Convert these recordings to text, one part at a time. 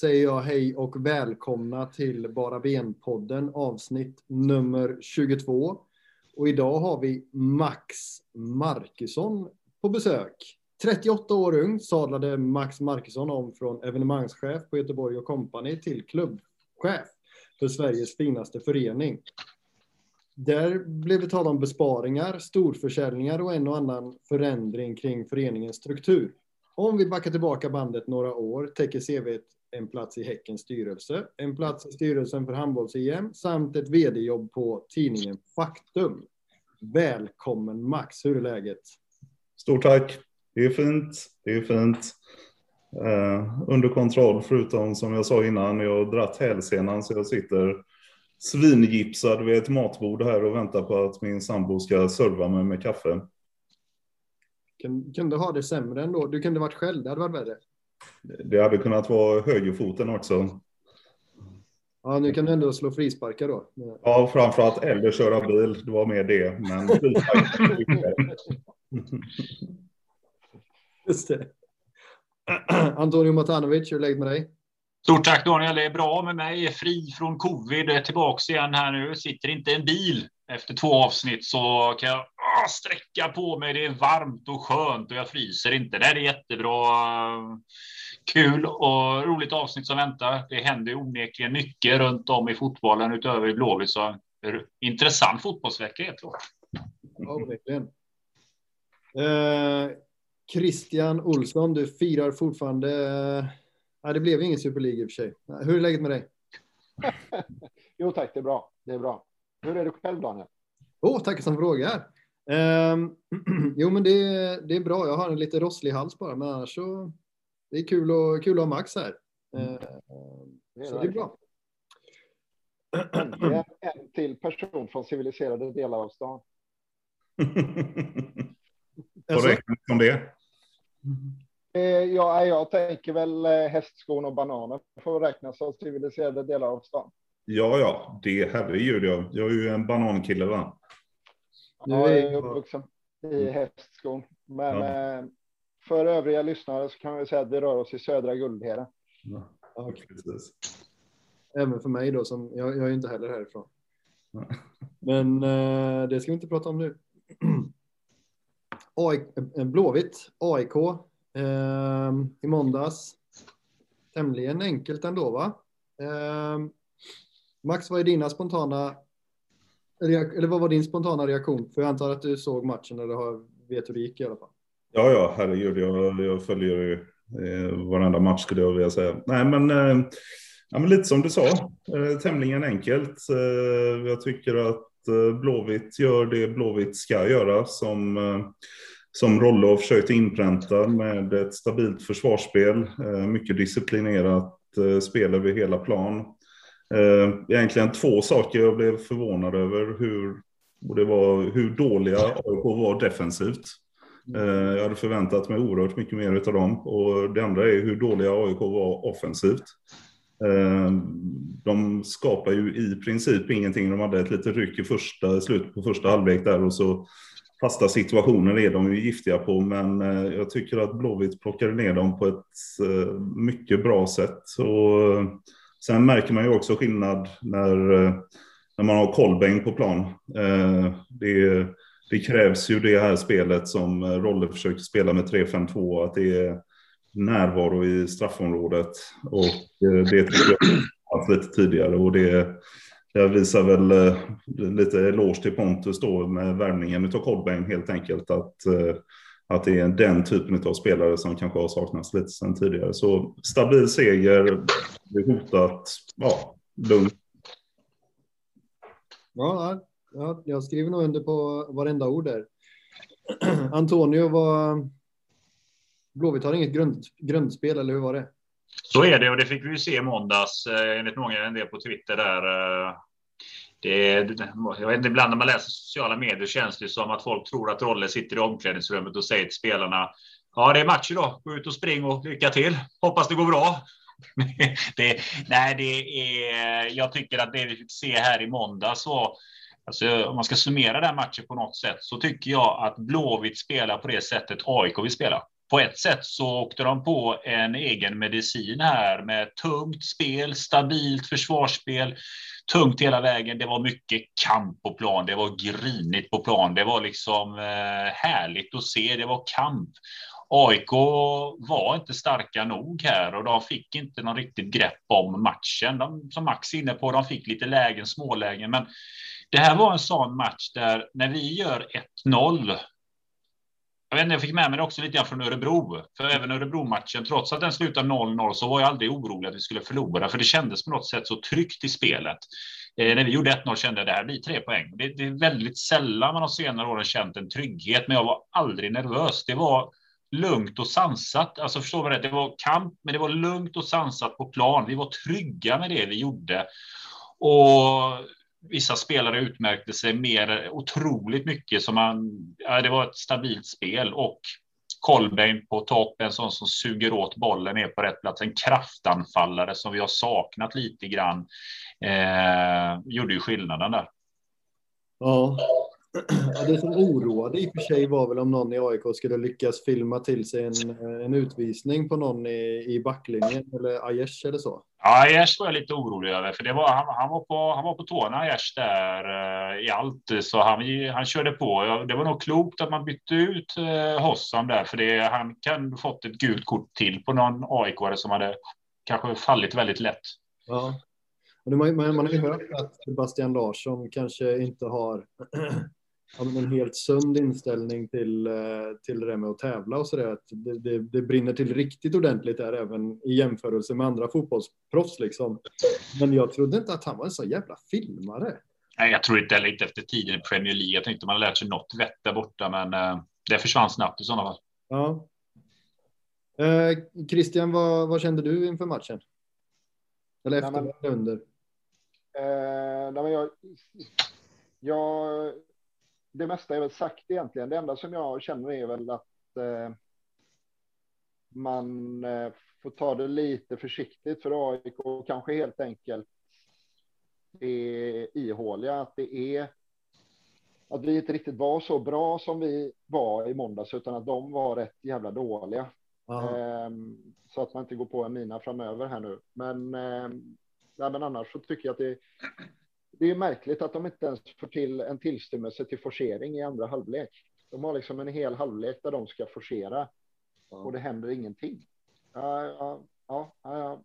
Säger jag hej och välkomna till Bara Ben-podden avsnitt nummer 22. Och idag har vi Max Markusson på besök. 38 år ung sadlade Max Markusson om från evenemangschef på Göteborg och Company till klubbchef för Sveriges finaste förening. Där blev det tal om besparingar, storförsäljningar och en och annan förändring kring föreningens struktur. Om vi backar tillbaka bandet några år täcker CV en plats i Häckens styrelse, en plats i styrelsen för handbolls-EM samt ett vd-jobb på tidningen Faktum. Välkommen Max, hur är läget? Stort tack. Det är fint. Det är fint. Eh, under kontroll, förutom som jag sa innan, jag har dratt hälsenan så jag sitter svingipsad vid ett matbord här och väntar på att min sambo ska serva mig med kaffe. Kunde ha det sämre ändå. Du kunde varit själv, det hade varit värre. Det hade kunnat vara högerfoten också. Ja, nu kan du ändå slå frisparkar då. Ja, framförallt eller köra bil. Det var mer det. Men Just det. Antonio Matanovic, hur är läget med dig? Stort tack Daniel, det är bra med mig. Fri från covid, tillbaks igen här nu. Sitter inte i en bil. Efter två avsnitt så kan jag åh, sträcka på mig. Det är varmt och skönt och jag fryser inte. Det är jättebra. Kul och roligt avsnitt som väntar. Det händer onekligen mycket runt om i fotbollen utöver i Blåvitt. Så intressant fotbollsvecka helt klart. Ja, verkligen. Eh, Christian Olsson, du firar fortfarande. Eh, det blev ingen Super League i och för sig. Hur är läget med dig? jo tack, det är bra. Det är bra. Hur är du själv Daniel? Åh, oh, tack som frågar. Um, jo, men det, det är bra. Jag har en lite rosslig hals bara, men annars så. Det är kul, och, kul att ha Max här. Uh, det så det är bra. En, en till person från civiliserade delar av stan. Vad räknas som det? Eh, ja, jag tänker väl eh, hästskon och bananer får räknas som civiliserade delar av stan. Ja, ja, det herregud. Jag, jag är ju en banankille, va? Ja, jag är uppvuxen i hästskon. Men ja. Eh, för övriga lyssnare så kan vi säga att vi rör oss i södra Guldheden. Ja, okay. Även för mig då, som jag, jag är inte heller härifrån. Men eh, det ska vi inte prata om nu. AIK, eh, Blåvitt, AIK eh, i måndags. Tämligen enkelt ändå, va? Eh, Max, vad är dina spontana eller vad var din spontana reaktion? För jag antar att du såg matchen eller vet hur det gick i alla fall. Ja, ja, herregud, jag, jag följer ju eh, varenda match skulle jag vilja säga. Nej, men, eh, ja, men lite som du sa, eh, tämligen enkelt. Eh, jag tycker att eh, Blåvitt gör det Blåvitt ska göra som eh, som Rolle har försökt inpränta med ett stabilt försvarsspel, eh, mycket disciplinerat eh, spel över hela plan. Eh, egentligen två saker jag blev förvånad över. Hur, och det var hur dåliga AIK var defensivt. Eh, jag hade förväntat mig oerhört mycket mer av dem. Och det andra är hur dåliga AIK var offensivt. Eh, de skapar ju i princip ingenting. De hade ett litet ryck i första, slutet på första halvlek där och så fasta situationer är de ju giftiga på. Men jag tycker att Blåvitt plockade ner dem på ett mycket bra sätt. Och Sen märker man ju också skillnad när, eh, när man har Kolbäng på plan. Eh, det, det, krävs ju det här spelet som eh, Rolle försöker spela med 3-5-2, att det är närvaro i straffområdet. Och det tycker jag haft lite tidigare och det, jag visar väl lite eloge till Pontus då med värvningen av Kolbäng helt enkelt. Att att det är den typen av spelare som kanske har saknats lite sedan tidigare. Så stabil seger, det är hotat, ja, lugnt. Ja, ja, jag skriver nog under på varenda ord där. Antonio, var... Blåvitt har inget grund, grundspel, eller hur var det? Så är det och det fick vi ju se i måndags eh, enligt många en del på Twitter där. Det, jag vet inte, ibland när man läser sociala medier känns det som att folk tror att Rolle sitter i omklädningsrummet och säger till spelarna Ja, det är match idag. Gå ut och spring och lycka till. Hoppas det går bra. det, nej, det är, jag tycker att det vi fick se här i måndag så Alltså, om man ska summera den matchen på något sätt så tycker jag att Blåvitt spelar på det sättet AIK vill spela på ett sätt så åkte de på en egen medicin här med tungt spel, stabilt försvarsspel, tungt hela vägen. Det var mycket kamp på plan. Det var grinigt på plan. Det var liksom eh, härligt att se. Det var kamp. AIK var inte starka nog här och de fick inte någon riktigt grepp om matchen. De, som Max är inne på, de fick lite lägen, smålägen, men det här var en sån match där när vi gör 1-0 jag, vet inte, jag fick med mig det också lite grann från Örebro, för även Örebro-matchen, trots att den slutade 0-0, så var jag aldrig orolig att vi skulle förlora, för det kändes på något sätt så tryggt i spelet. Eh, när vi gjorde 1-0 kände jag att det här blir tre poäng. Det, det, är väldigt sällan man de senare åren känt en trygghet, men jag var aldrig nervös. Det var lugnt och sansat. Alltså förstår vad det Det var kamp, men det var lugnt och sansat på plan. Vi var trygga med det vi gjorde. Och vissa spelare utmärkte sig mer otroligt mycket som man. Ja, det var ett stabilt spel och Kolbeinn på topp, en sån som suger åt bollen är på rätt plats. En kraftanfallare som vi har saknat lite grann. Eh, gjorde ju skillnaden där. Ja, Ja, det som oroade i och för sig var väl om någon i AIK skulle lyckas filma till sig en, en utvisning på någon i, i backlinjen eller Aiesh eller så. Ja, Aiesh var jag lite orolig över, för det var, han, han, var på, han var på tårna, Aiesh, där uh, i allt, så han, han körde på. Det var nog klokt att man bytte ut uh, Hossam där, för det, han kan fått ett gult kort till på någon aik som hade kanske fallit väldigt lätt. Ja. Man har ju hört att Sebastian Larsson kanske inte har en helt sund inställning till, eh, till det där med att tävla och sådär. Det, det, det, brinner till riktigt ordentligt där även i jämförelse med andra fotbollsproffs liksom. Men jag trodde inte att han var en så jävla filmare. Nej, jag tror inte heller inte efter tiden i Premier League. Jag tänkte man lärt sig något vett där borta, men eh, det försvann snabbt i sådana fall. Ja. Eh, Christian, vad, vad, kände du inför matchen? Eller efter men, under? Eh, nej, men jag, jag det mesta är väl sagt egentligen. Det enda som jag känner är väl att eh, man eh, får ta det lite försiktigt för AIK och kanske helt enkelt är ihåliga. Att det är att vi inte riktigt var så bra som vi var i måndags, utan att de var rätt jävla dåliga. Eh, så att man inte går på en mina framöver här nu. Men, eh, ja, men annars så tycker jag att det det är märkligt att de inte ens får till en tillstymmelse till forcering i andra halvlek. De har liksom en hel halvlek där de ska forcera och det händer ingenting. Ja, ja, ja, ja.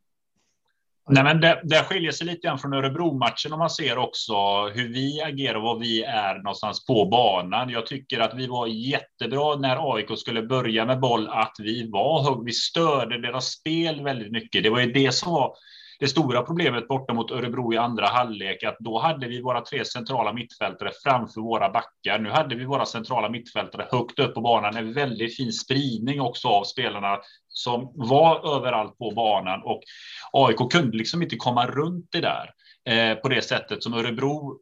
Nej, men det, det skiljer sig lite grann från Örebro-matchen om man ser också hur vi agerar och vad vi är någonstans på banan. Jag tycker att vi var jättebra när AIK skulle börja med boll, att vi var vi störde deras spel väldigt mycket. Det var ju det som var det stora problemet borta mot Örebro i andra halvlek, att då hade vi våra tre centrala mittfältare framför våra backar. Nu hade vi våra centrala mittfältare högt upp på banan, en väldigt fin spridning också av spelarna som var överallt på banan och AIK kunde liksom inte komma runt det där eh, på det sättet som Örebro.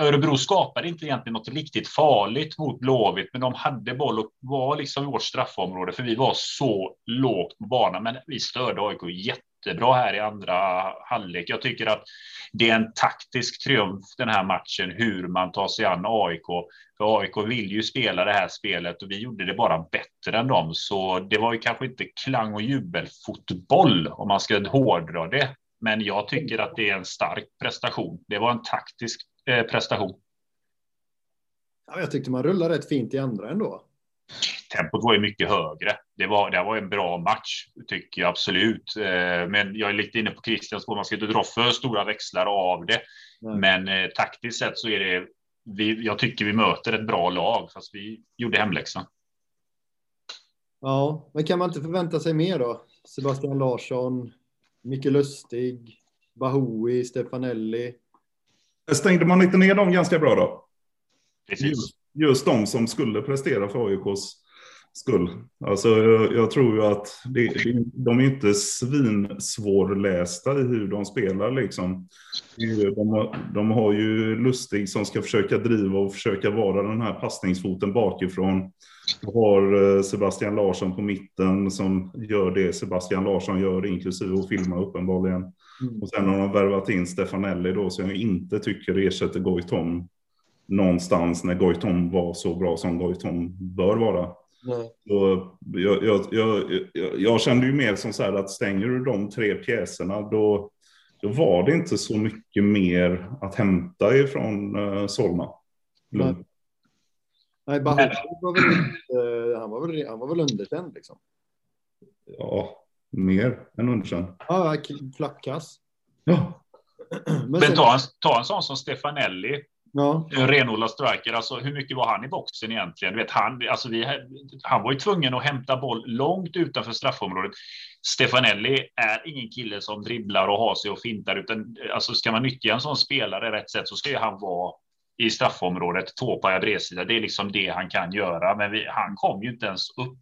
Örebro skapade inte egentligen något riktigt farligt mot Blåvitt, men de hade boll och var liksom i vårt straffområde, för vi var så lågt på banan. Men vi störde AIK jätte jättebra här i andra halvlek. Jag tycker att det är en taktisk triumf den här matchen, hur man tar sig an AIK. För AIK vill ju spela det här spelet och vi gjorde det bara bättre än dem. Så det var ju kanske inte klang och jubelfotboll om man ska hårdra det. Men jag tycker att det är en stark prestation. Det var en taktisk eh, prestation. Ja, jag tyckte man rullade rätt fint i andra ändå tempot var ju mycket högre. Det var, det var en bra match, tycker jag absolut. Eh, men jag är lite inne på Christians spår, man ska inte dra för stora växlar av det. Nej. Men eh, taktiskt sett så är det, vi, jag tycker vi möter ett bra lag, fast vi gjorde hemläxan. Ja, men kan man inte förvänta sig mer då? Sebastian Larsson, Micke Lustig, Bahoui, Stefanelli. Stängde man inte ner dem ganska bra då? Precis. Just, just de som skulle prestera för AIKs skull. Alltså, jag, jag tror ju att det, de är inte svinsvårlästa i hur de spelar. Liksom. De, har, de har ju Lustig som ska försöka driva och försöka vara den här passningsfoten bakifrån. De har eh, Sebastian Larsson på mitten som gör det Sebastian Larsson gör, inklusive att filma uppenbarligen. Mm. Och sen har de värvat in Stefanelli då, som jag inte tycker ersätter Goitom någonstans när Goitom var så bra som Goitom bör vara. Så jag, jag, jag, jag, kände ju mer som så här att stänger du de tre pjäserna då, då var det inte så mycket mer att hämta ifrån uh, Solna. Nej, Nej var väl, uh, han, var väl, han var väl underkänd liksom. Ja, mer än underkänd. Ja, klappkass. Ja. Men, Men ta, en, ta en sån som Stefanelli Ja. En renodlad striker. Alltså, hur mycket var han i boxen egentligen? vet, han, alltså, vi, han var ju tvungen att hämta boll långt utanför straffområdet. Stefanelli är ingen kille som dribblar och har sig och fintar, utan alltså, ska man nyttja en sån spelare rätt sätt så ska ju han vara i straffområdet, tåpaja bredsida. Det är liksom det han kan göra, men vi, han kom ju inte ens upp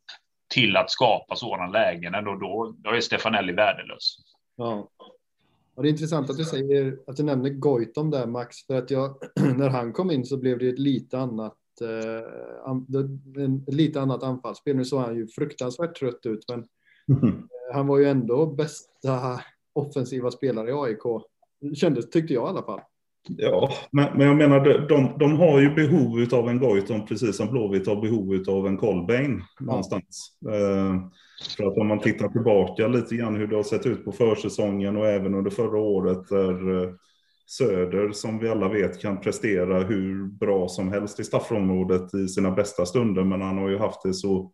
till att skapa sådana lägen och då, då är Stefanelli värdelös. Ja. Och det är intressant att du säger att du nämner Goitom där Max, för att jag, när han kom in så blev det ett lite annat, eh, lite annat anfallsspel. Nu såg han ju fruktansvärt trött ut, men mm. han var ju ändå bästa offensiva spelare i AIK. Kändes, tyckte jag i alla fall. Ja, men, men jag menar, de, de har ju behov av en Goitom precis som Blåvitt har behov av en Colbain någonstans. Eh, för att om man tittar tillbaka lite grann hur det har sett ut på försäsongen och även under förra året där eh, Söder, som vi alla vet, kan prestera hur bra som helst i straffområdet i sina bästa stunder. Men han har ju haft det så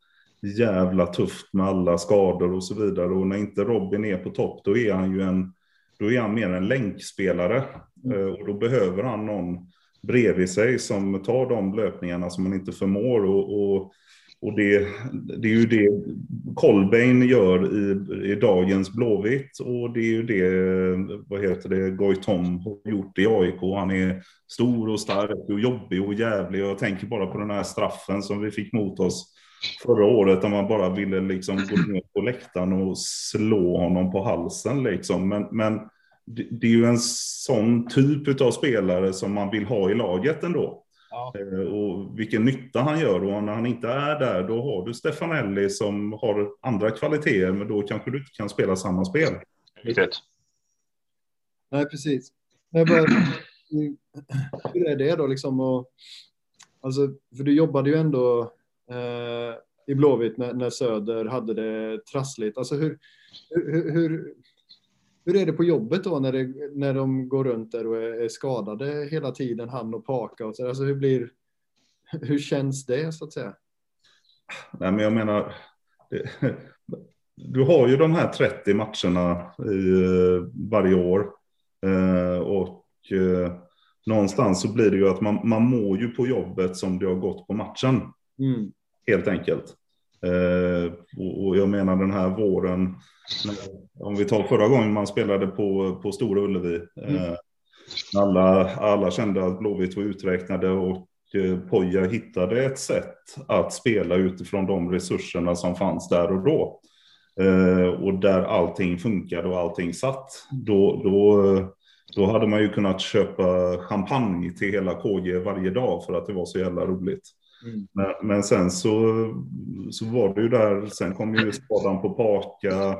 jävla tufft med alla skador och så vidare. Och när inte Robin är på topp, då är han ju en, då är han mer en länkspelare. Mm. Eh, och då behöver han någon bredvid sig som tar de löpningarna som man inte förmår. Och, och och det, det är ju det Colbain gör i, i dagens Blåvitt och det är ju det, vad heter det, Goitom har gjort i AIK. Han är stor och stark och jobbig och jävlig. Jag tänker bara på den här straffen som vi fick mot oss förra året där man bara ville liksom gå ner på läktaren och slå honom på halsen liksom. Men, men det, det är ju en sån typ av spelare som man vill ha i laget ändå. Ja. Eh, och vilken nytta han gör. Och när han inte är där, då har du Stefanelli som har andra kvaliteter, men då kanske du inte kan spela samma spel. Riktigt. Nej, precis. Jag bara, hur är det då liksom? Och, alltså, för du jobbade ju ändå eh, i Blåvitt när, när, Söder hade det trassligt. Alltså hur, hur, hur, hur är det på jobbet då när, det, när de går runt där och är, är skadade hela tiden, han och Paka och så? Alltså hur blir, hur känns det så att säga? Nej, men jag menar, det, du har ju de här 30 matcherna i, eh, varje år eh, och eh, någonstans så blir det ju att man, man mår ju på jobbet som det har gått på matchen. Mm. Helt enkelt. Eh, och jag menar den här våren, om vi tar förra gången man spelade på, på Stora Ullevi. Mm. Eh, alla, alla kände att Blåvitt var uträknade och eh, Poja hittade ett sätt att spela utifrån de resurserna som fanns där och då. Och där allting funkade och allting satt. Då, då, då hade man ju kunnat köpa champagne till hela KG varje dag för att det var så jävla roligt. Mm. Men, men, sen så, så var det ju där, sen kom ju skadan på Paka.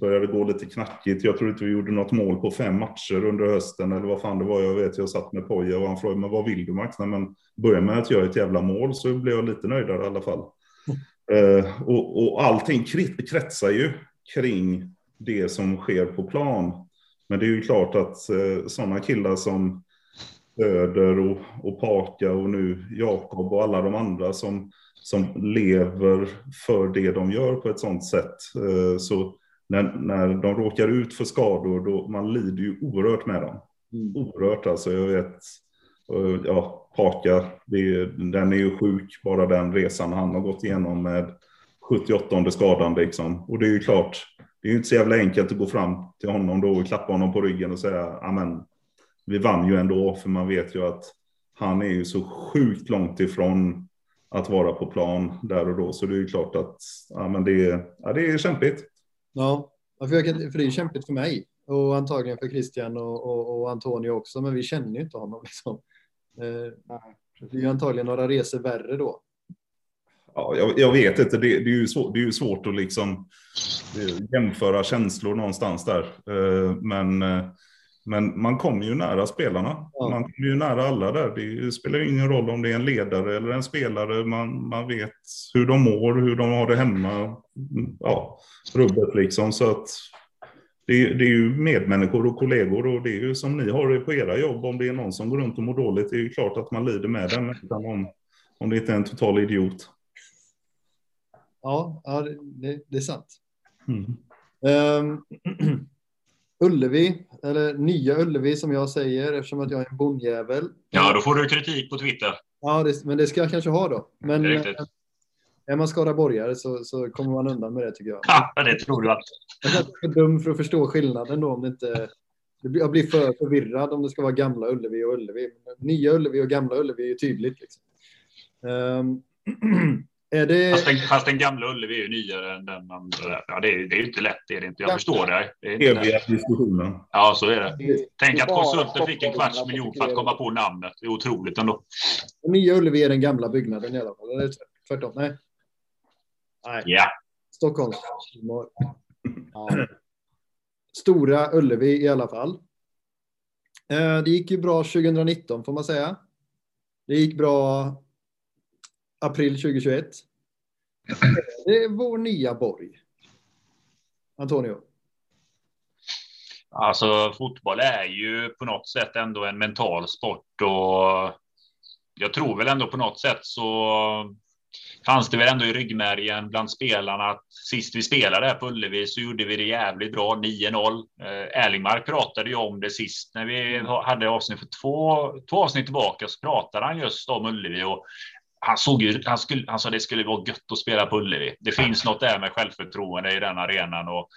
Började gå lite knackigt. Jag tror inte vi gjorde något mål på fem matcher under hösten eller vad fan det var. Jag vet, jag satt med Poja och han frågade men vad vill du Max? Nej, men börja med att göra ett jävla mål så blir jag lite nöjdare i alla fall. Mm. Uh, och, och allting kretsar ju kring det som sker på plan. Men det är ju klart att uh, sådana killar som Söder och, och Paka och nu Jakob och alla de andra som, som lever för det de gör på ett sådant sätt. Eh, så när, när de råkar ut för skador, då man lider ju oerhört med dem. Mm. Oerhört alltså. Jag vet, ja, Paka, det, den är ju sjuk, bara den resan han har gått igenom med 78 skadan liksom. Och det är ju klart, det är ju inte så jävla enkelt att gå fram till honom då och klappa honom på ryggen och säga, amen, vi vann ju ändå, för man vet ju att han är ju så sjukt långt ifrån att vara på plan där och då. Så det är ju klart att ja, men det, är, ja, det är kämpigt. Ja, för, jag kan, för det är kämpigt för mig och antagligen för Christian och, och, och Antonio också, men vi känner ju inte honom. Liksom. Eh, det är ju antagligen några resor värre då. Ja, jag, jag vet inte, det, det, är ju svår, det är ju svårt att liksom eh, jämföra känslor någonstans där. Eh, men Men man kommer ju nära spelarna. Ja. Man kommer ju nära alla där. Det spelar ingen roll om det är en ledare eller en spelare. Man, man vet hur de mår, hur de har det hemma. Ja, rubbet liksom. Så att det, det, är ju medmänniskor och kollegor och det är ju som ni har det på era jobb. Om det är någon som går runt och mår dåligt, det är ju klart att man lider med den. Om, om det inte är en total idiot. Ja, ja det, det är sant. Mm. Um, Ullevi, eller Nya Ullevi som jag säger eftersom att jag är en bondjävel. Ja, då får du kritik på Twitter. Ja, det, men det ska jag kanske ha då. Men är, eh, är man skaraborgare så, så kommer man undan med det tycker jag. Ja, det tror du att. Jag är för dum för att förstå skillnaden då om det inte... Jag blir för förvirrad om det ska vara gamla Ullevi och Ullevi. Nya Ullevi och gamla Ullevi är tydligt. Liksom. Um, Är det... fast, den, fast den gamla Ullevi är ju nyare än den andra. Ja, det, är, det är ju inte lätt. Det är det inte. Jag ja. förstår det. det är Eviga diskussionen. Ja, så är det. det Tänk att konsulten fick en kvarts miljon för att komma på namnet. Det är otroligt ändå. Den nya Ullevi är den gamla byggnaden i alla fall. Eller tvärtom? Nej. Nej. Ja. Stockholm. Ja. Stora Ullevi i alla fall. Eh, det gick ju bra 2019 får man säga. Det gick bra april 2021. Det är vår nya borg. Antonio. Alltså fotboll är ju på något sätt ändå en mental sport och jag tror väl ändå på något sätt så fanns det väl ändå i ryggmärgen bland spelarna att sist vi spelade här på Ullevi så gjorde vi det jävligt bra, 9-0. Eh, Erlingmark pratade ju om det sist när vi hade avsnitt för två, två avsnitt tillbaka så pratade han just om Ullevi och han såg ju, han, skulle, han sa det skulle vara gött att spela på Ullevi. Det finns något där med självförtroende i den arenan och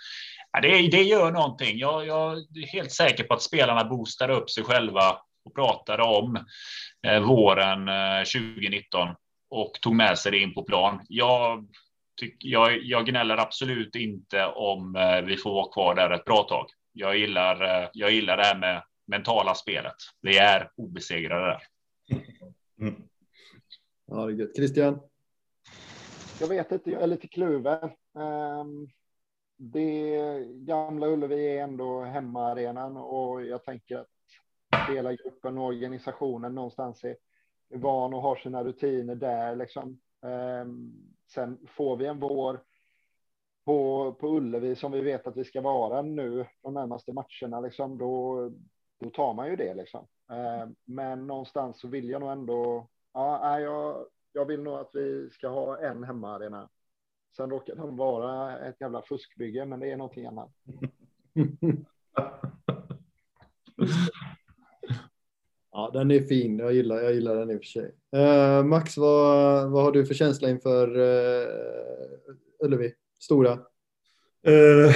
ja, det, det gör någonting. Jag, jag är helt säker på att spelarna boostade upp sig själva och pratade om eh, våren eh, 2019 och tog med sig det in på plan. Jag, tyck, jag, jag gnäller absolut inte om eh, vi får vara kvar där ett bra tag. Jag gillar, eh, jag gillar det här med mentala spelet. Vi är obesegrade där. Mm. Ja, det är gött. Christian? Jag vet inte, jag är lite kluven. Ehm, det gamla Ullevi är ändå hemmaarenan och jag tänker att hela gruppen och organisationen någonstans är, van och har sina rutiner där liksom. Ehm, sen får vi en vår på, på Ullevi som vi vet att vi ska vara nu de närmaste matcherna, liksom, då, då tar man ju det. Liksom. Ehm, men någonstans så vill jag nog ändå Ja, jag, jag vill nog att vi ska ha en hemmaarena. Sen råkar den vara ett jävla fuskbygge, men det är någonting annat. Ja, den är fin. Jag gillar, jag gillar den i och för sig. Uh, Max, vad, vad har du för känsla inför uh, Ullevi? Stora? Uh,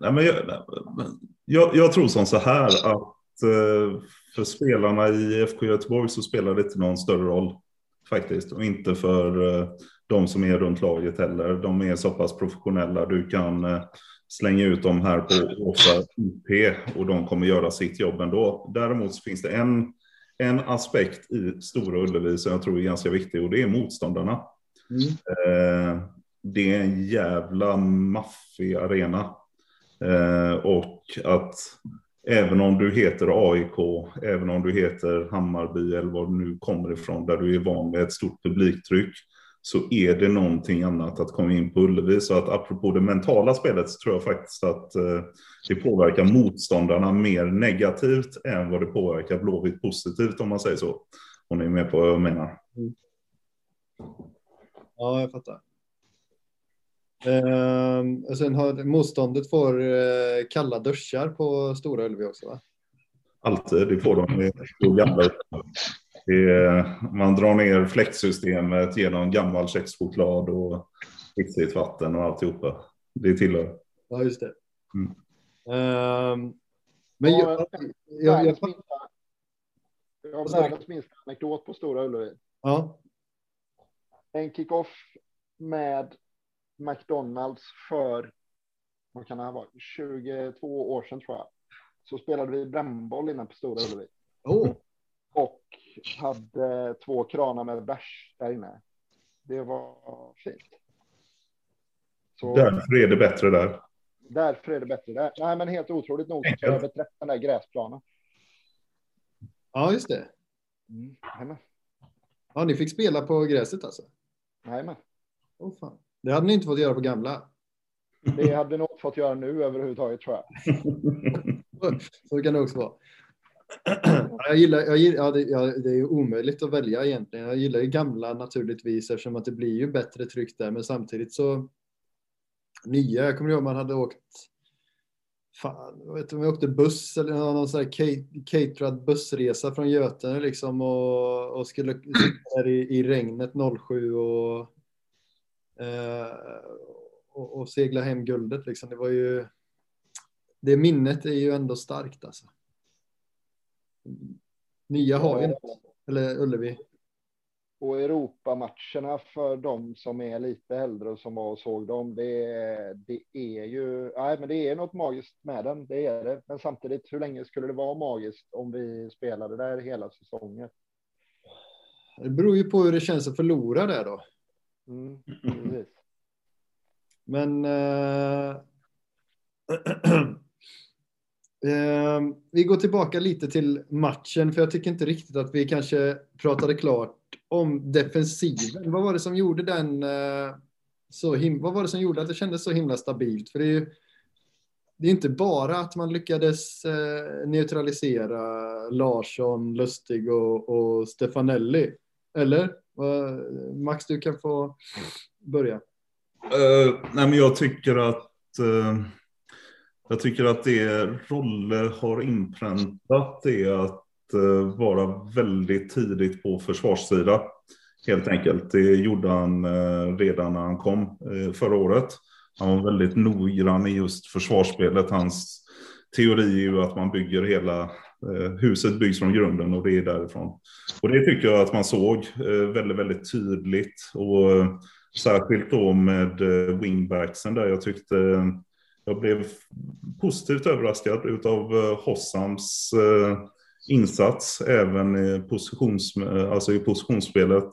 nej, men jag, jag, jag, tror som så här att för spelarna i FK Göteborg så spelar det inte någon större roll faktiskt. Och inte för eh, de som är runt laget heller. De är så pass professionella. Du kan eh, slänga ut dem här på Åsa IP och de kommer göra sitt jobb ändå. Däremot så finns det en, en aspekt i Stora Ullevi som jag tror är ganska viktig och det är motståndarna. Mm. Eh, det är en jävla maffig arena. och att Även om du heter AIK, även om du heter Hammarby eller var du nu kommer ifrån, där du är van med ett stort publiktryck, så är det någonting annat att komma in på Ullevi. Så att apropå det mentala spelet så tror jag faktiskt att eh, det påverkar motståndarna mer negativt än vad det påverkar Blåvitt positivt om man säger så. Om ni är med på vad jag menar. Mm. Ja, jag fattar. Eh, och sen har motståndet får eh, kalla duschar på Stora Ullevi också va? Alltid, det får de. gamla. Är, man drar ner fläktsystemet genom gammal kexchoklad och riktigt vatten och alltihopa. Det tillhör. Ja, just det. Mm. Um, men jag, jag, jag, jag, jag har världens minsta anekdot på Stora Ullevi. Ja. En kickoff med McDonalds för, vad kan det ha varit, 22 år sedan tror jag. Så spelade vi brännboll inne på Stora Ullevi. Oh. Och hade två kranar med bärs där inne. Det var fint. Så, Därför är det bättre där. Därför är det bättre där. Nej, men helt otroligt nog så har beträtt den där gräsplanen. Ja, just det. Mm. Ja, ni fick spela på gräset alltså? Jajamän. Oh, fan. Det hade ni inte fått göra på gamla. Det hade vi nog fått göra nu överhuvudtaget tror jag. Så kan det också vara. Jag gillar, jag gillar ja, det, ja, det är omöjligt att välja egentligen. Jag gillar ju gamla naturligtvis eftersom att det blir ju bättre tryck där. Men samtidigt så nya. Jag kommer ihåg man hade åkt. Fan, jag vet inte om jag åkte buss eller någon sån här caterad bussresa från Götene liksom och, och skulle sitta där i, i regnet 07 och, och, och segla hem guldet liksom. Det var ju. Det minnet är ju ändå starkt alltså. Nya har vi inte, eller Ullevi. Och Europamatcherna för de som är lite äldre och som var och såg dem, det, det är ju, nej men det är något magiskt med den, det är det. Men samtidigt, hur länge skulle det vara magiskt om vi spelade där hela säsongen? Det beror ju på hur det känns att förlora där då. Mm. Men eh, Eh, vi går tillbaka lite till matchen, för jag tycker inte riktigt att vi kanske pratade klart om defensiven. Vad var det som gjorde den eh, så him Vad var det som gjorde att det kändes så himla stabilt? För det är ju det är inte bara att man lyckades eh, neutralisera Larsson, Lustig och, och Stefanelli. Eller? Max, du kan få börja. Uh, nej, men jag tycker att uh jag tycker att det Rolle har inpräntat det att uh, vara väldigt tidigt på försvarssida. Helt enkelt. Det gjorde han uh, redan när han kom uh, förra året. Han var väldigt noggrann i just försvarsspelet. Hans teori är ju att man bygger hela Eh, huset byggs från grunden och det är därifrån. Och det tycker jag att man såg eh, väldigt, väldigt tydligt. Och eh, särskilt då med wingbacksen där jag tyckte jag blev positivt överraskad av Hossams insats även i, positions, alltså i positionsspelet.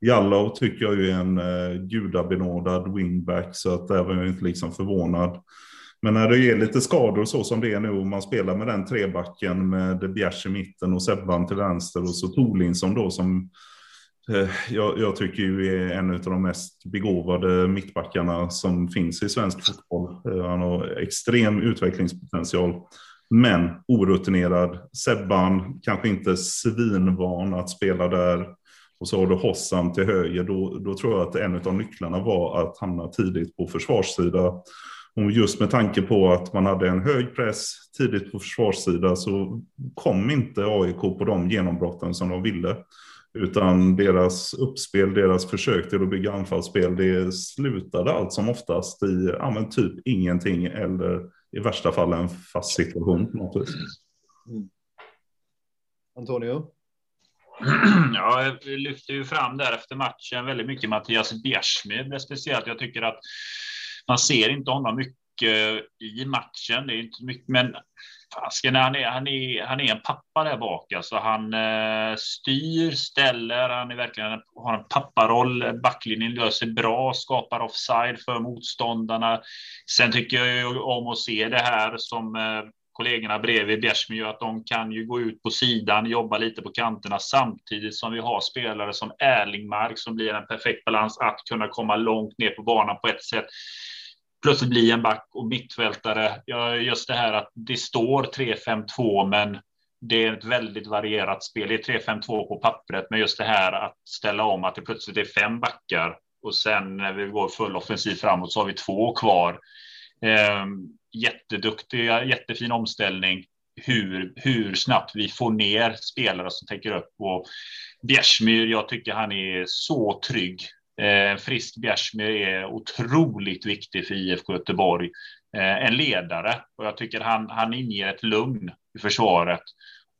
Jallow tycker jag är en gudabenådad wingback så att där var jag inte liksom förvånad. Men när det är lite skador så som det är nu och man spelar med den trebacken med Bjärs i mitten och Sebban till vänster och så Torlinsson då som eh, jag, jag, tycker ju är en av de mest begåvade mittbackarna som finns i svensk fotboll. Eh, han har extrem utvecklingspotential. Men orutinerad. Sebban kanske inte svinvan att spela där. Och så har du Hossam till höger. Då, då tror jag att en av nycklarna var att hamna tidigt på försvarssida. Och just med tanke på att man hade en hög press tidigt på försvarssida så kom inte AIK på de genombrotten som de ville. Utan deras uppspel, deras försök till att bygga anfallsspel, det slutade allt som oftast i ja, men typ ingenting eller i värsta fall en fast situation. Mm. Antonio? Ja, jag lyfter ju fram där efter matchen väldigt mycket Mattias Bjärsmyr speciellt. Jag tycker att man ser inte honom mycket i matchen. Det är inte mycket, men fasken, han är, han, är, han är en pappa där bak. Alltså han eh, styr, ställer, han är verkligen, har en papparoll. Backlinjen löser bra, skapar offside för motståndarna. Sen tycker jag ju om att se det här som eh, kollegorna bredvid Bjärsmyr, att de kan ju gå ut på sidan, jobba lite på kanterna samtidigt som vi har spelare som Erlingmark som blir en perfekt balans att kunna komma långt ner på banan på ett sätt plötsligt bli en back och mittfältare. Just det här att det står 3-5-2, men det är ett väldigt varierat spel. Det är 3-5-2 på pappret, men just det här att ställa om att det plötsligt är fem backar och sen när vi går full offensiv framåt så har vi två kvar. Ehm, Jätteduktiga, jättefin omställning. Hur, hur snabbt vi får ner spelare som täcker upp och Bjärsmyr, jag tycker han är så trygg Eh, Frisk Bjärsmyr är otroligt viktig för IFK Göteborg. Eh, en ledare och jag tycker han, han inger ett lugn i försvaret.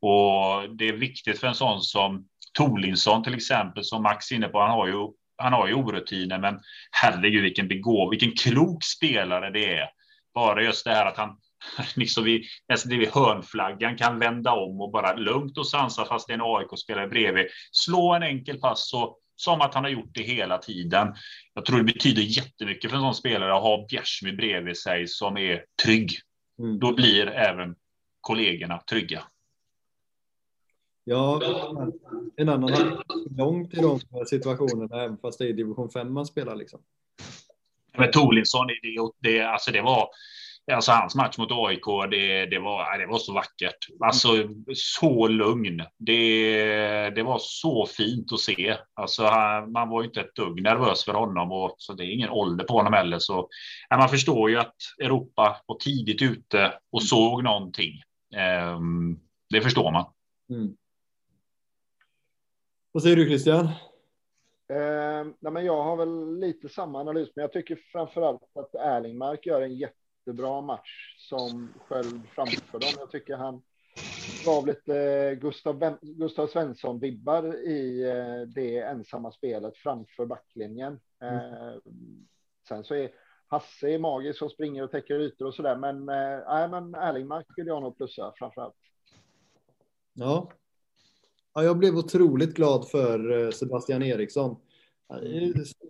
Och det är viktigt för en sån som Tolinsson till exempel, som Max är inne på. Han har ju, han har ju orutiner, men herregud vilken begåv, vilken klok spelare det är. Bara just det här att han liksom vid, nästan vid hörnflaggan kan vända om och bara lugnt och sansa fast det är en AIK-spelare bredvid. Slå en enkel pass och som att han har gjort det hela tiden. Jag tror det betyder jättemycket för en sån spelare att ha Bjärsmyr bredvid sig som är trygg. Mm. Då blir även kollegorna trygga. Ja, en annan har långt i de situationerna, även fast det är division 5 man spelar. Liksom. Men Tolinsson, det, det, alltså det var Alltså hans match mot AIK, det, det, var, det var så vackert. Alltså så lugn. Det, det var så fint att se. Alltså, man var ju inte ett dugg nervös för honom och så det är ingen ålder på honom heller. Så, man förstår ju att Europa var tidigt ute och såg någonting. Um, det förstår man. Mm. Vad säger du Christian? Eh, nej men jag har väl lite samma analys, men jag tycker framför allt att Erlingmark gör en jättebra match som själv framför dem. Jag tycker han gav lite Gustav, Gustav Svensson-vibbar i eh, det ensamma spelet framför backlinjen. Eh, sen så är Hasse är magisk som springer och täcker ytor och så där, men, eh, men Erlingmark vill jag nog plussa framför allt. Ja, Ja, jag blev otroligt glad för eh, Sebastian Eriksson.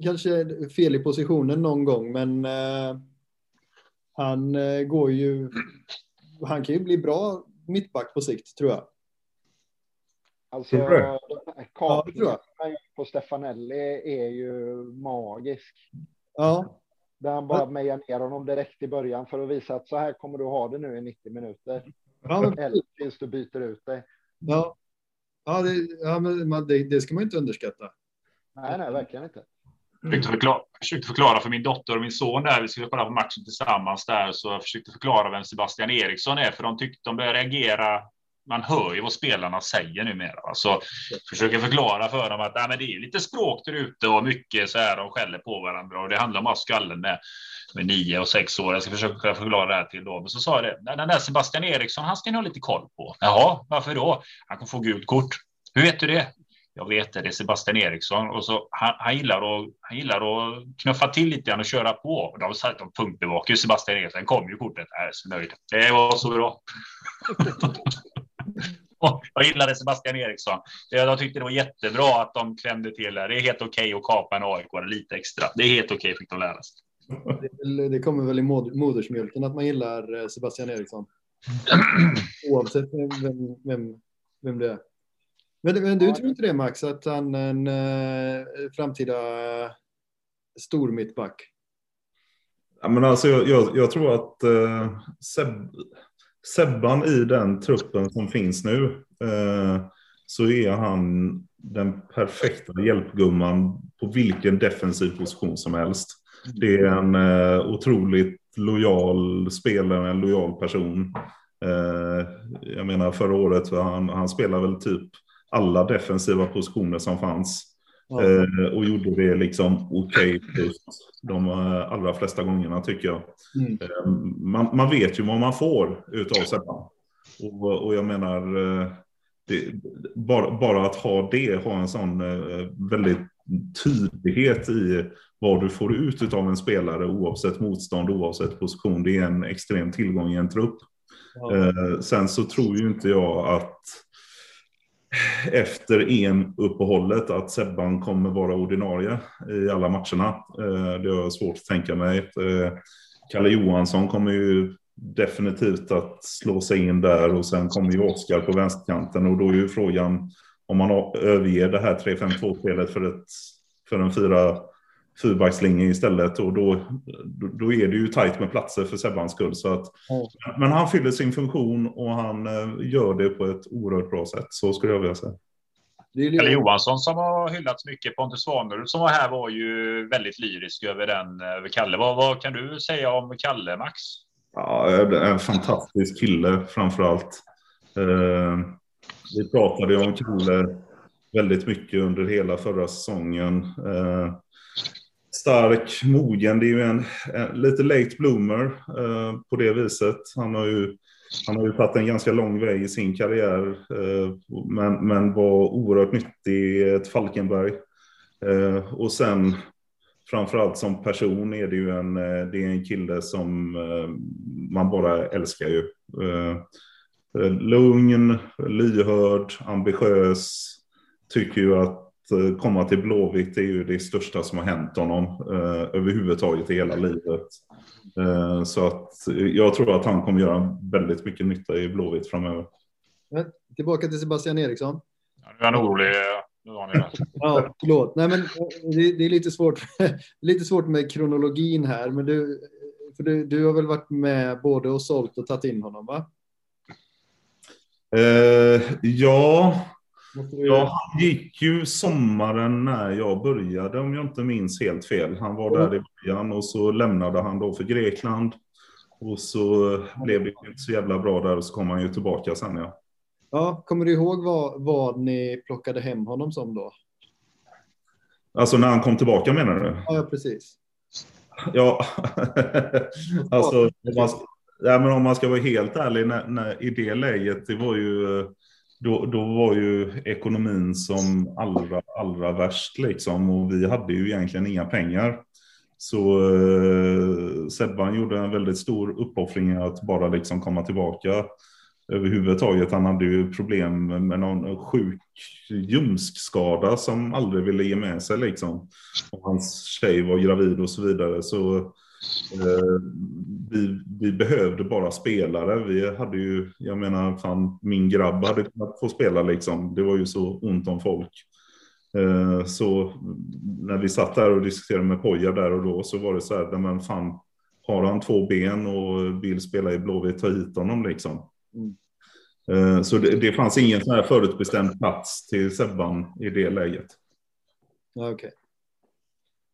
Kanske fel i positionen någon gång, men eh, han eh, går ju... Han kan ju bli bra mittback på sikt, tror jag. Alltså, kapningen ja, på Stefanelli är ju magisk. Ja. Där han bara mejar ner honom direkt i början för att visa att så här kommer du ha det nu i 90 minuter. Ja, men... Eller tills du byter ut dig. Ja, Ja, det, ja men det, det ska man inte underskatta. Nej, nej, verkligen inte. Försökte, förklara, försökte förklara för min dotter och min son där, vi skulle kolla på matchen tillsammans där, så jag försökte förklara vem Sebastian Eriksson är, för de tyckte de började reagera. Man hör ju vad spelarna säger numera. Så försöker förklara för dem att nej, men det är lite språk där ute och mycket så här de skäller på varandra och det handlar om att skallen med, med nio och sex år. Jag ska försöka förklara det här till dem. Men så sa jag det. Den där Sebastian Eriksson, han ska ni ha lite koll på. Jaha, varför då? Han kommer få gult kort. Hur vet du det? Jag vet det, det är Sebastian Eriksson och så han, han gillar att han gillar att knuffa till lite grann och köra på. Och de de punktbevakar Sebastian Eriksson. kom ju kortet. Jag är så nöjd. Det var så bra. jag gillade Sebastian Eriksson. Jag tyckte det var jättebra att de klämde till. Det är helt okej okay att kapa en AIK lite extra. Det är helt okej okay, fick de lära sig. Det kommer väl i modersmjölken att man gillar eh, Sebastian Eriksson. Oavsett vem, vem, vem det är. Men, men du tror inte det Max, att han är en eh, framtida stor mittback? Ja, men alltså, jag, jag, jag tror att eh, Seb, Sebban i den truppen som finns nu eh, så är han den perfekta hjälpgumman på vilken defensiv position som helst. Det är en eh, otroligt lojal spelare, en lojal person. Eh, jag menar förra året, han, han spelar väl typ alla defensiva positioner som fanns. Ja. Eh, och gjorde det liksom okej okay, de eh, allra flesta gångerna tycker jag. Mm. Eh, man, man, vet ju vad man får utav Sebban. Och, och jag menar, eh, det, bara, bara att ha det, ha en sån eh, väldigt tydlighet i vad du får ut av en spelare oavsett motstånd, oavsett position. Det är en extrem tillgång i en trupp. Ja. Eh, sen så tror ju inte jag att efter EM-uppehållet att Sebban kommer vara ordinarie i alla matcherna. Eh, det har jag svårt att tänka mig. Eh, Kalle Johansson kommer ju definitivt att slå sig in där och sen kommer ju Oskar på vänsterkanten och då är ju frågan om man överger det här 3-5-2-spelet för, för en 4 fyrbackslinje istället och då, då är det ju tajt med platser för Sebbans skull. Så att, mm. Men han fyller sin funktion och han eh, gör det på ett oerhört bra sätt. Så skulle jag vilja säga. Kalle Johansson som har hyllats mycket. Pontus Svanerud som var här var ju väldigt lyrisk över den. Över Kalle. Vad, vad kan du säga om Kalle, Max? Ja, en fantastisk kille framför allt. Eh, vi pratade om Kalle väldigt mycket under hela förra säsongen. Eh, stark, mogen. Det är ju en, en lite late bloomer eh, på det viset. Han har ju han har ju tagit en ganska lång väg i sin karriär, eh, men, men var oerhört nyttig i ett Falkenberg. Eh, och sen framförallt som person är det ju en, eh, det är en kille som eh, man bara älskar ju. Eh, lugn, lyhörd, ambitiös. Tycker ju att komma till Blåvitt är ju det största som har hänt honom eh, överhuvudtaget i hela livet. Eh, så att jag tror att han kommer göra väldigt mycket nytta i Blåvitt framöver. Tillbaka till Sebastian Eriksson. Ja, nu är han orolig. ja, förlåt. Nej, men det, det, är lite svårt, lite svårt med kronologin här, men du, för du, du har väl varit med både och sålt och tagit in honom, va? Eh, ja, ja, han gick ju sommaren när jag började om jag inte minns helt fel. Han var där i början och så lämnade han då för Grekland. Och så blev det inte så jävla bra där och så kom han ju tillbaka sen ja. Ja, kommer du ihåg vad, vad ni plockade hem honom som då? Alltså när han kom tillbaka menar du? Ja, precis. Ja, alltså Ja, men om man ska vara helt ärlig, när, när, i det läget, det var ju, då, då var ju ekonomin som allra, allra värst liksom och vi hade ju egentligen inga pengar. Så eh, Sebban gjorde en väldigt stor uppoffring att bara liksom komma tillbaka överhuvudtaget. Han hade ju problem med någon sjuk ljumskskada som aldrig ville ge med sig liksom. Och hans tjej var gravid och så vidare. Så vi, vi, behövde bara spelare. Vi hade ju, jag menar, fan, min grabb hade kunnat få spela liksom. Det var ju så ont om folk. Eh, så när vi satt där och diskuterade med Poja där och då så var det så här, men fan, har han två ben och vill spela i Blåvitt, ta hit honom liksom. Mm. Eh, så det, det fanns ingen sån här förutbestämd plats till Sebban i det läget. Okej. Okay.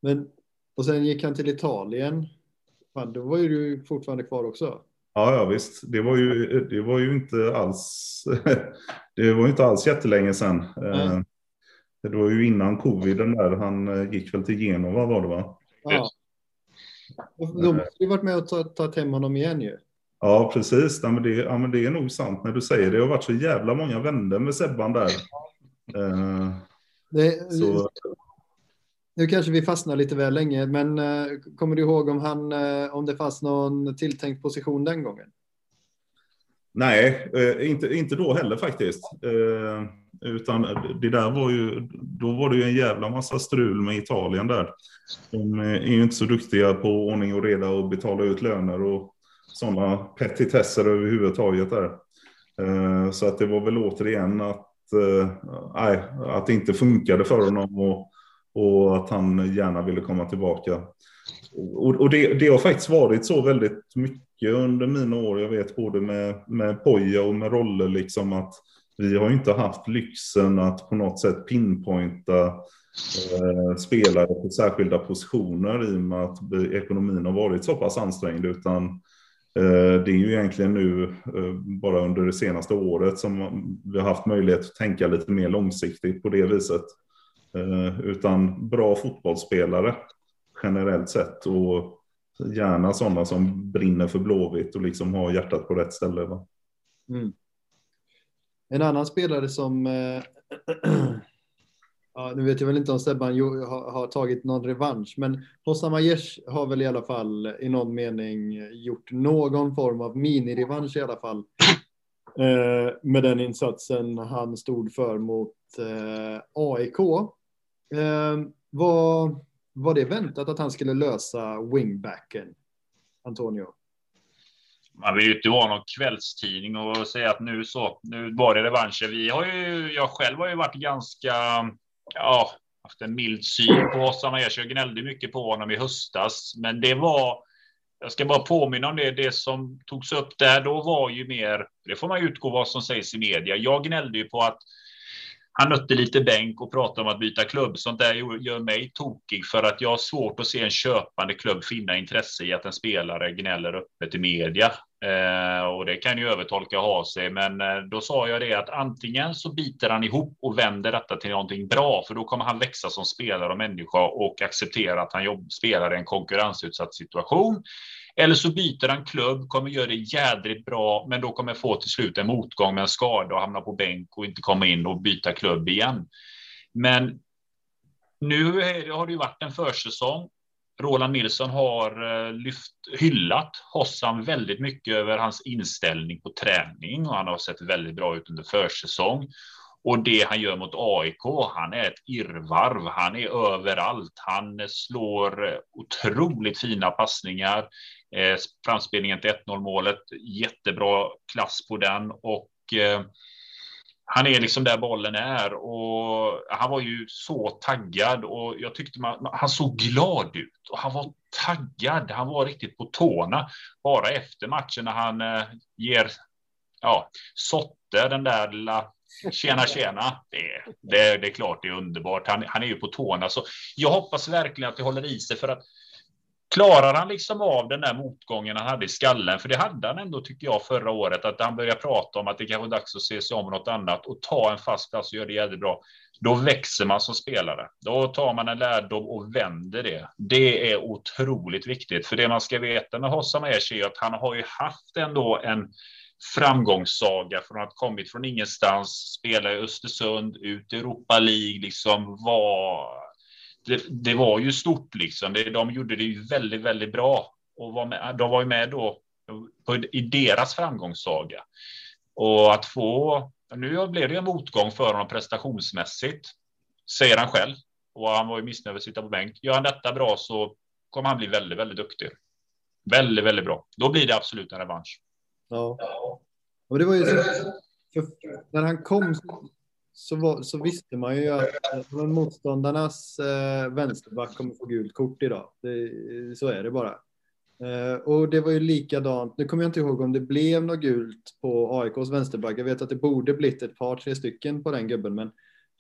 Men och sen gick han till Italien. Fan, då var ju du fortfarande kvar också. Ja, ja visst. Det var ju, det var ju inte alls. det var ju inte alls jättelänge sedan. Mm. Det var ju innan covid den där. Han eh, gick väl till Genova var det va? Ja. Då måste du varit med och tagit hem honom igen ju. Ja, precis. Ja men, det, ja, men det är nog sant när du säger det. Det har varit så jävla många vänner med Sebban där. Uh, det, så nu kanske vi fastnar lite väl länge, men eh, kommer du ihåg om, han, eh, om det fanns någon tilltänkt position den gången? Nej, eh, inte, inte då heller faktiskt. Utan det där var ju, då var det ju en jävla massa strul med Italien där. De är ju inte så duktiga på ordning och reda och betala ut löner och sådana petitesser överhuvudtaget där. Så att det var väl återigen att, nej, att det inte funkade för honom. Och, och att han gärna ville komma tillbaka. Och, och det, det, har faktiskt varit så väldigt mycket under mina år. Jag vet både med, med Poja och med Rolle liksom att vi har inte haft lyxen att på något sätt pinpointa eh, spelare på särskilda positioner i och med att ekonomin har varit så pass ansträngd utan eh, det är ju egentligen nu eh, bara under det senaste året som vi har haft möjlighet att tänka lite mer långsiktigt på det viset. Eh, utan bra fotbollsspelare generellt sett och gärna sådana som brinner för Blåvitt och liksom har hjärtat på rätt ställe. Va? Mm. En annan spelare som eh, Ja, nu vet jag väl inte om Sebban har, har, tagit någon revansch, men Hossam Aiesh har väl i alla fall i någon mening gjort någon form av minirevansch i alla fall. Eh, med den insatsen han stod för mot eh, AIK. Eh, var, var det väntat att han skulle lösa wingbacken, Antonio? Man vill ju inte vara någon kvällstidning och säga att nu så, nu var det revanscher. Vi har ju, jag själv har ju varit ganska, ja, haft en mild syn på Hossam Aiesh. Jag gnällde mycket på honom i höstas, men det var, jag ska bara påminna om det, det som togs upp där då var ju mer, det får man utgå vad som sägs i media. Jag gnällde ju på att han nötte lite bänk och pratade om att byta klubb. Sånt där gör mig tokig för att jag har svårt att se en köpande klubb finna intresse i att en spelare gnäller öppet i media. Eh, och det kan ju övertolka ha sig, men eh, då sa jag det att antingen så biter han ihop och vänder detta till någonting bra, för då kommer han växa som spelare och människa och acceptera att han jobb, spelar i en konkurrensutsatt situation. Eller så byter han klubb, kommer göra det jädrigt bra, men då kommer få till slut en motgång med en skada och hamna på bänk och inte komma in och byta klubb igen. Men nu har det ju varit en försäsong. Roland Nilsson har eh, lyft, hyllat Hossam väldigt mycket över hans inställning på träning och han har sett väldigt bra ut under försäsong. Och det han gör mot AIK, han är ett irrvarv. Han är överallt. Han slår eh, otroligt fina passningar. Eh, framspelningen till 1-0 målet, jättebra klass på den och eh, han är liksom där bollen är och han var ju så taggad och jag tyckte man, han såg glad ut och han var taggad. Han var riktigt på tårna bara efter matchen när han eh, ger ja, Sotte den där lilla tjena tjena. Det, det, det är klart det är underbart. Han, han är ju på tårna så jag hoppas verkligen att det håller i sig för att Klarar han liksom av den där motgången han hade i skallen? För det hade han ändå, tycker jag, förra året, att han började prata om att det kanske är dags att se sig om något annat och ta en fast plats och göra det jävligt bra. Då växer man som spelare. Då tar man en lärdom och vänder det. Det är otroligt viktigt, för det man ska veta med Hossam Eshi är att han har ju haft ändå en framgångssaga från att kommit från ingenstans, spela i Östersund, ut i Europa League, liksom var det, det, var ju stort liksom. Det, de gjorde det ju väldigt, väldigt bra och var med, de var ju med då på, i deras framgångssaga. Och att få, nu blev det en motgång för honom prestationsmässigt, säger han själv. Och han var ju missnöjd med att sitta på bänk. Gör han detta bra så kommer han bli väldigt, väldigt duktig. Väldigt, väldigt bra. Då blir det absolut en revansch. Ja. Och det var ju så, när han kom så, var, så visste man ju att eh, motståndarnas eh, vänsterback kommer få gult kort idag. Det, så är det bara. Eh, och det var ju likadant. Nu kommer jag inte ihåg om det blev något gult på AIKs vänsterback. Jag vet att det borde blivit ett par, tre stycken på den gubben, men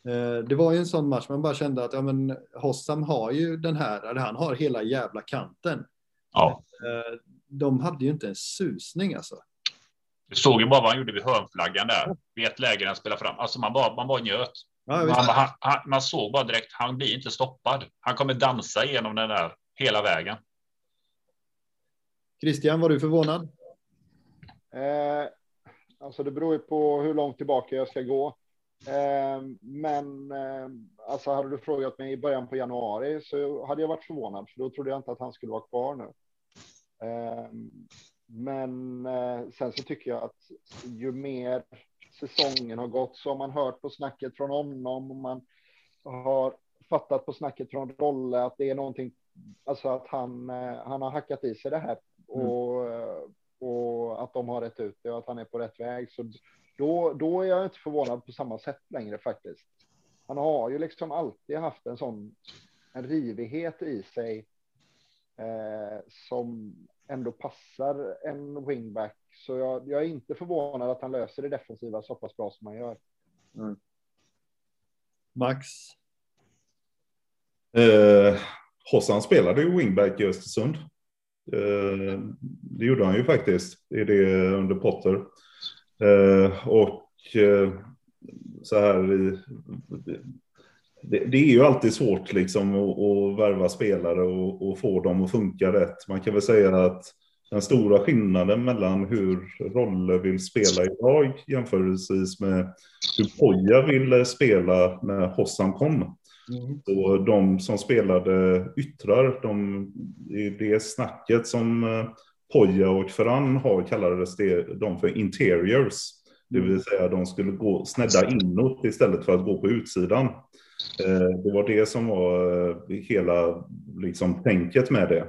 eh, det var ju en sån match man bara kände att ja, men Hossam har ju den här, han har hela jävla kanten. Ja. Eh, de hade ju inte en susning alltså. Du såg ju bara vad han gjorde vid hörnflaggan där. Vid ett läge han spelade fram. Alltså man bara, man bara njöt. Ja, man, han, han, man såg bara direkt, han blir inte stoppad. Han kommer dansa igenom den där hela vägen. Christian, var du förvånad? Eh, alltså det beror ju på hur långt tillbaka jag ska gå. Eh, men eh, alltså hade du frågat mig i början på januari så hade jag varit förvånad, för då trodde jag inte att han skulle vara kvar nu. Men eh, sen så tycker jag att ju mer säsongen har gått så har man hört på snacket från honom och man har fattat på snacket från Rolle att det är någonting, alltså att han, eh, han har hackat i sig det här och, mm. och att de har rätt ut det och att han är på rätt väg. Så då, då är jag inte förvånad på samma sätt längre faktiskt. Han har ju liksom alltid haft en sån en rivighet i sig eh, som ändå passar en wingback. Så jag, jag, är inte förvånad att han löser det defensiva så pass bra som han gör. Mm. Max? Eh, Hossan spelade ju wingback i Östersund. Eh, det gjorde han ju faktiskt i det under Potter. Eh, och eh, så här i, det, det, är ju alltid svårt liksom att, att värva spelare och, och, få dem att funka rätt. Man kan väl säga att den stora skillnaden mellan hur Rolle vill spela idag jämförelsevis med hur Poja ville spela när Hossam kom. Mm. Så de som spelade yttrar, de, det snacket som eh, Poja och Ferran har kallades det, de för interiors. Det vill säga de skulle gå snedda inåt istället för att gå på utsidan. Eh, det var det som var eh, hela liksom, tänket med det.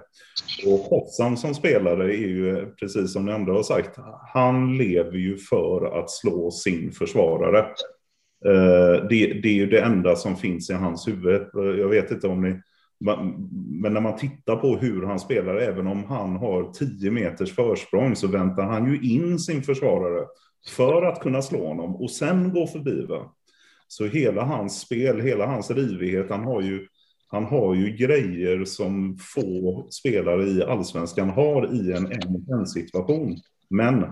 Och Hossam som spelare är ju, precis som ni andra har sagt, han lever ju för att slå sin försvarare. Eh, det, det är ju det enda som finns i hans huvud. Jag vet inte om ni... Men när man tittar på hur han spelar, även om han har 10 meters försprång, så väntar han ju in sin försvarare för att kunna slå honom och sen gå förbi. Va? Så hela hans spel, hela hans rivighet, han har ju, han har ju grejer som få spelare i allsvenskan har i en en situation. Men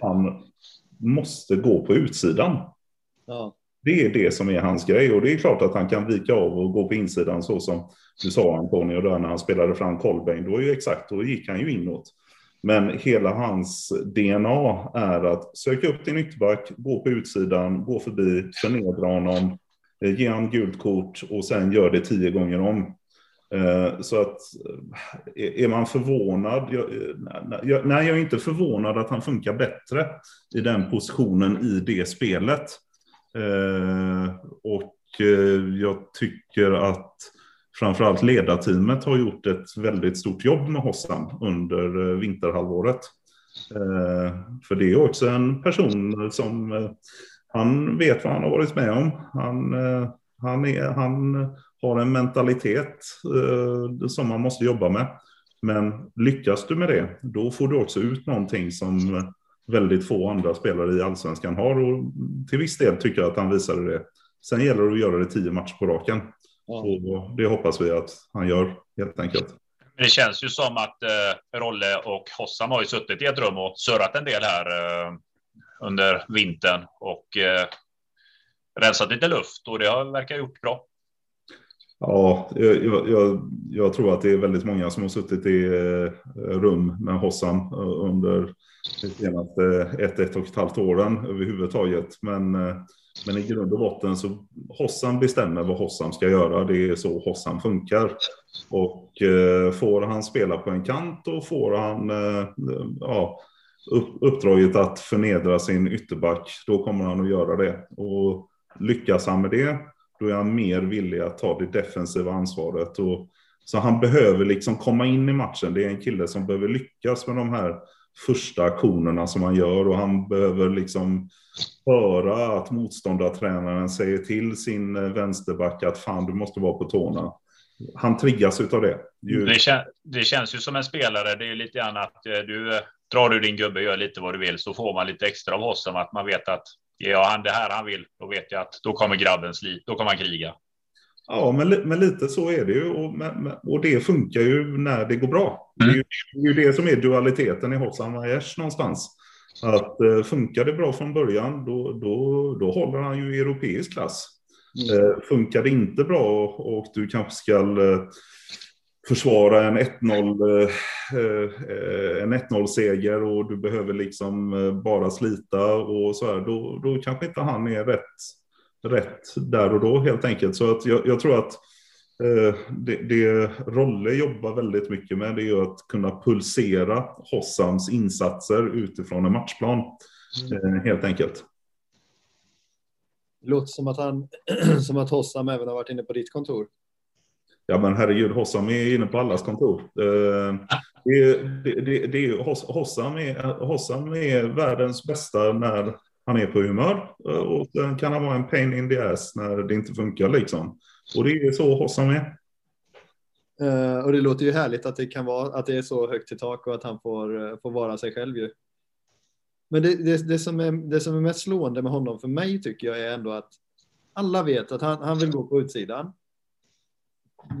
han måste gå på utsidan. Ja. Det är det som är hans grej och det är klart att han kan vika av och gå på insidan så som du sa Antonio där när han spelade fram Kolbeinn. Då är ju exakt, då gick han ju inåt. Men hela hans DNA är att söka upp din ytterback, gå på utsidan, gå förbi, förnedra honom, eh, ge honom gult kort och sen gör det tio gånger om. Eh, så att eh, är man förvånad? Jag, nej, jag är inte förvånad att han funkar bättre i den positionen i det spelet. och jag tycker att framförallt ledarteamet har gjort ett väldigt stort jobb med Hossam under eh, vinterhalvåret. Eh, för det är också en person som eh, han vet vad han har varit med om. Han, han, är, han har en mentalitet som man måste jobba med. Men lyckas du med det, då får du också ut någonting som väldigt få andra spelare i allsvenskan har. Och till viss del tycker jag att han visade det. Sen gäller det att göra det tio matcher på raken. Ja. Och det hoppas vi att han gör helt enkelt. Det känns ju som att eh, Rolle och Hossam har ju suttit i ett rum och surrat en del här eh, under vintern och eh, rensat lite luft och det har verkar gjort bra. Ja, jag, jag, jag, tror att det är väldigt många som har suttit i eh, rum med Hossam eh, under de senaste ett, ett och ett halvt åren överhuvudtaget. Men, eh, men i grund och botten så Hossam bestämmer vad Hossam ska göra. Det är så Hossam funkar. Och eh, får han spela på en kant och får han eh, ja, uppdraget att förnedra sin ytterback, då kommer han att göra det. Och lyckas han med det då är han mer villig att ta det defensiva ansvaret. Och, så han behöver liksom komma in i matchen. Det är en kille som behöver lyckas med de här första aktionerna som han gör och han behöver liksom höra att motståndartränaren säger till sin eh, vänsterback att fan du måste vara på tårna. Han triggas av det. Det, kän det, känns ju som en spelare. Det är lite grann att eh, du eh, drar du din gubbe gör lite vad du vill så får man lite extra av oss som att man vet att ja, han det här han vill, då vet jag att då kommer grabben slit, då kommer han kriga. Ja, men, men lite så är det ju och, och det funkar ju när det går bra. Mm. Det, är ju, det, är ju, det som är dualiteten i Hossam Aiesh någonstans. Att eh, funkar det bra från början, då, då, då håller han ju europeisk klass. Mm. Eh, funkar det inte bra och du kanske ska eh, försvara en 1-0 eh, en 1-0 seger och du behöver liksom eh, bara slita och så här, då, då kanske inte han är rätt, rätt där och då helt enkelt. Så att jag, jag tror att eh, det, det Rolle jobbar väldigt mycket med det är att kunna pulsera Hossams insatser utifrån en matchplan mm. helt enkelt. Det låter som att, han, som att Hossam även har varit inne på ditt kontor. Ja men herregud, Hossam är inne på allas kontor. Eh, det, det, det, det är, Hossam, är, Hossam är världens bästa när han är på humör. Eh, och sen kan han vara en pain in the ass när det inte funkar liksom. Och det är så Hossam är. Uh, och det låter ju härligt att det kan vara att det är så högt i tak och att han får, eh, får vara sig själv ju. Men det, det, det, som är, det som är mest slående med honom för mig tycker jag är ändå att alla vet att han, han vill gå på utsidan.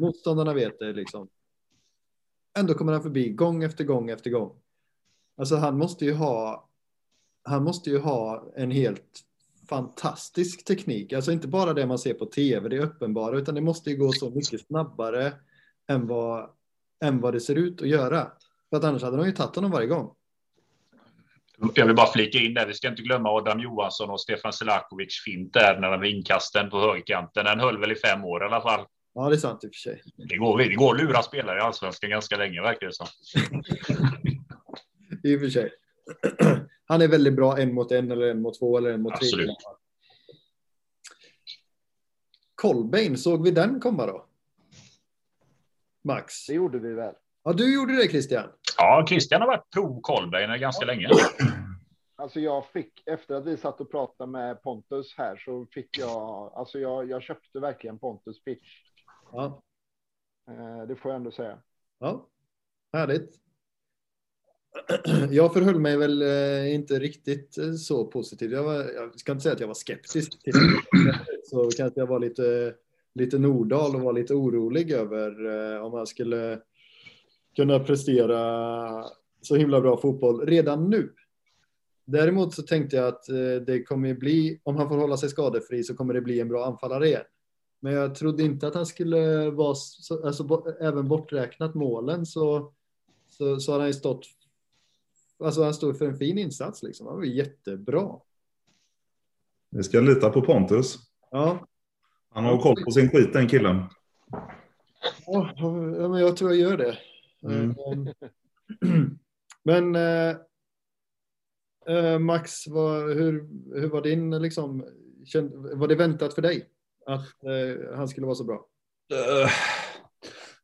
Motståndarna vet det liksom. Ändå kommer han förbi gång efter gång efter gång. Alltså han måste ju ha. Han måste ju ha en helt fantastisk teknik. Alltså inte bara det man ser på tv, det är uppenbara, utan det måste ju gå så mycket snabbare än vad, än vad det ser ut att göra. För att annars hade de ju tagit honom varje gång. Jag vill bara flika in där, vi ska inte glömma Adam Johansson och Stefan Selakovic fint där när de inkasten på högerkanten. Den höll väl i fem år i alla fall. Ja, det är sant i och för sig. Det går, det går att lura spelare i allsvenskan ganska länge, verkar det som. I och för sig. Han är väldigt bra en mot en eller en mot två eller en mot tre. Absolut. Colbain, såg vi den komma då? Max? Det gjorde vi väl. Ja, du gjorde det Christian. Ja, Christian har varit prov Colbain ganska ja. länge. Alltså jag fick, efter att vi satt och pratade med Pontus här så fick jag, alltså jag, jag köpte verkligen Pontus pitch. Ja. Eh, det får jag ändå säga. Ja, härligt. Jag förhöll mig väl eh, inte riktigt eh, så positiv. Jag, var, jag ska inte säga att jag var skeptisk till det. Så kanske jag var lite, lite Nordahl och var lite orolig över eh, om han skulle kunna prestera så himla bra fotboll redan nu. Däremot så tänkte jag att det kommer bli, om han får hålla sig skadefri så kommer det bli en bra anfallare igen. Men jag trodde inte att han skulle vara, så, alltså, även borträknat målen så, så, så har han ju stått, alltså han stod för en fin insats liksom. Han var jättebra. Vi ska lita på Pontus. Ja. Han har koll på sin skit den killen. Ja, men jag tror jag gör det. Mm. Men äh, Max, vad, hur, hur var din liksom, var det väntat för dig att eh, han skulle vara så bra? Uh,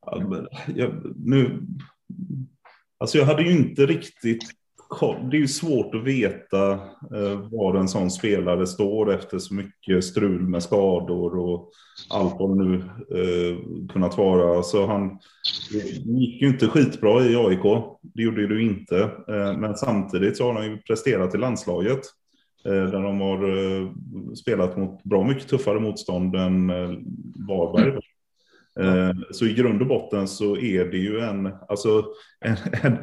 ja, men, jag, nu, alltså jag hade ju inte riktigt det är ju svårt att veta eh, var en sån spelare står efter så mycket strul med skador och allt vad det nu eh, kunnat vara. Så han gick ju inte skitbra i AIK, det gjorde du inte. Eh, men samtidigt så har han ju presterat i landslaget. Eh, där de har eh, spelat mot bra mycket tuffare motstånd än eh, Varberg. Eh, så i grund och botten så är det ju en, alltså, en, en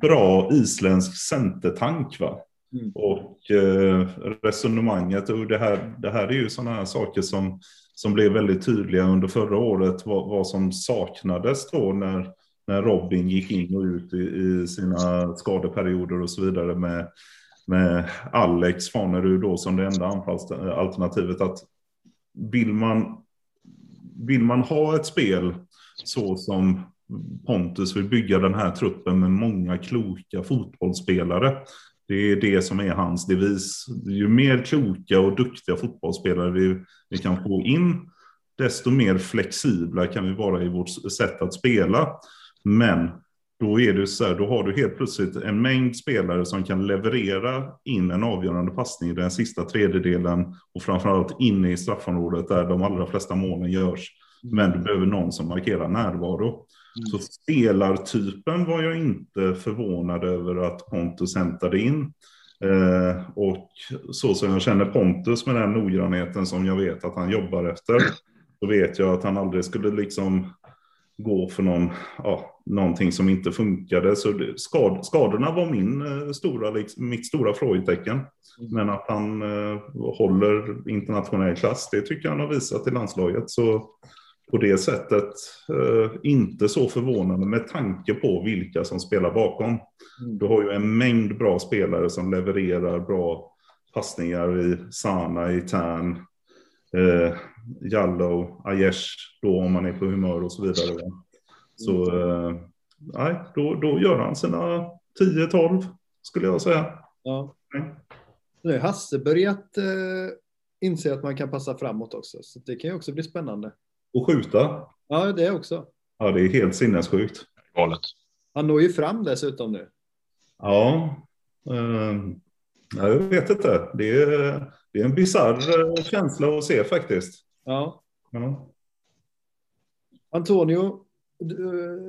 bra isländsk centertank. Va? Mm. Och eh, resonemanget, och det här, det här är ju sådana här saker som, som blev väldigt tydliga under förra året, vad, vad som saknades då när, när Robin gick in och ut i, i sina skadeperioder och så vidare med, med Alex Fanerud då som det enda anfallsalternativet. Att vill man vill man ha ett spel så som Pontus vill bygga den här truppen med många kloka fotbollsspelare. Det är det som är hans devis. Ju mer kloka och duktiga fotbollsspelare vi, vi kan få in, desto mer flexibla kan vi vara i vårt sätt att spela. Men då är det så här, då har du helt plötsligt en mängd spelare som kan leverera in en avgörande passning i den sista tredjedelen och framförallt inne i straffområdet där de allra flesta målen görs. Men du behöver någon som markerar närvaro. Mm. Så spelartypen var jag inte förvånad över att Pontus hämtade in. Eh, och så som jag känner Pontus med den noggrannheten som jag vet att han jobbar efter, så vet jag att han aldrig skulle liksom gå för någon, ja, någonting som inte funkade. Så det, skad, skadorna var min eh, stora, liksom, mitt stora frågetecken. Mm. Men att han eh, håller internationell klass, det tycker jag han har visat i landslaget. Så på det sättet eh, inte så förvånande med tanke på vilka som spelar bakom. Mm. Du har ju en mängd bra spelare som levererar bra passningar i Sana, i Tern, eh, Jallow, Aiesh, då om man är på humör och så vidare. Så eh, nej, då, då gör han sina 10-12 skulle jag säga. Ja. Nu har Hasse börjat eh, inse att man kan passa framåt också, så det kan ju också bli spännande. Och skjuta. Ja, det också. Ja, det är helt sinnessjukt. Galet. Han når ju fram dessutom nu. Ja, eh, jag vet inte. Det är, det är en bisarr eh, känsla att se faktiskt. Ja. ja. Antonio,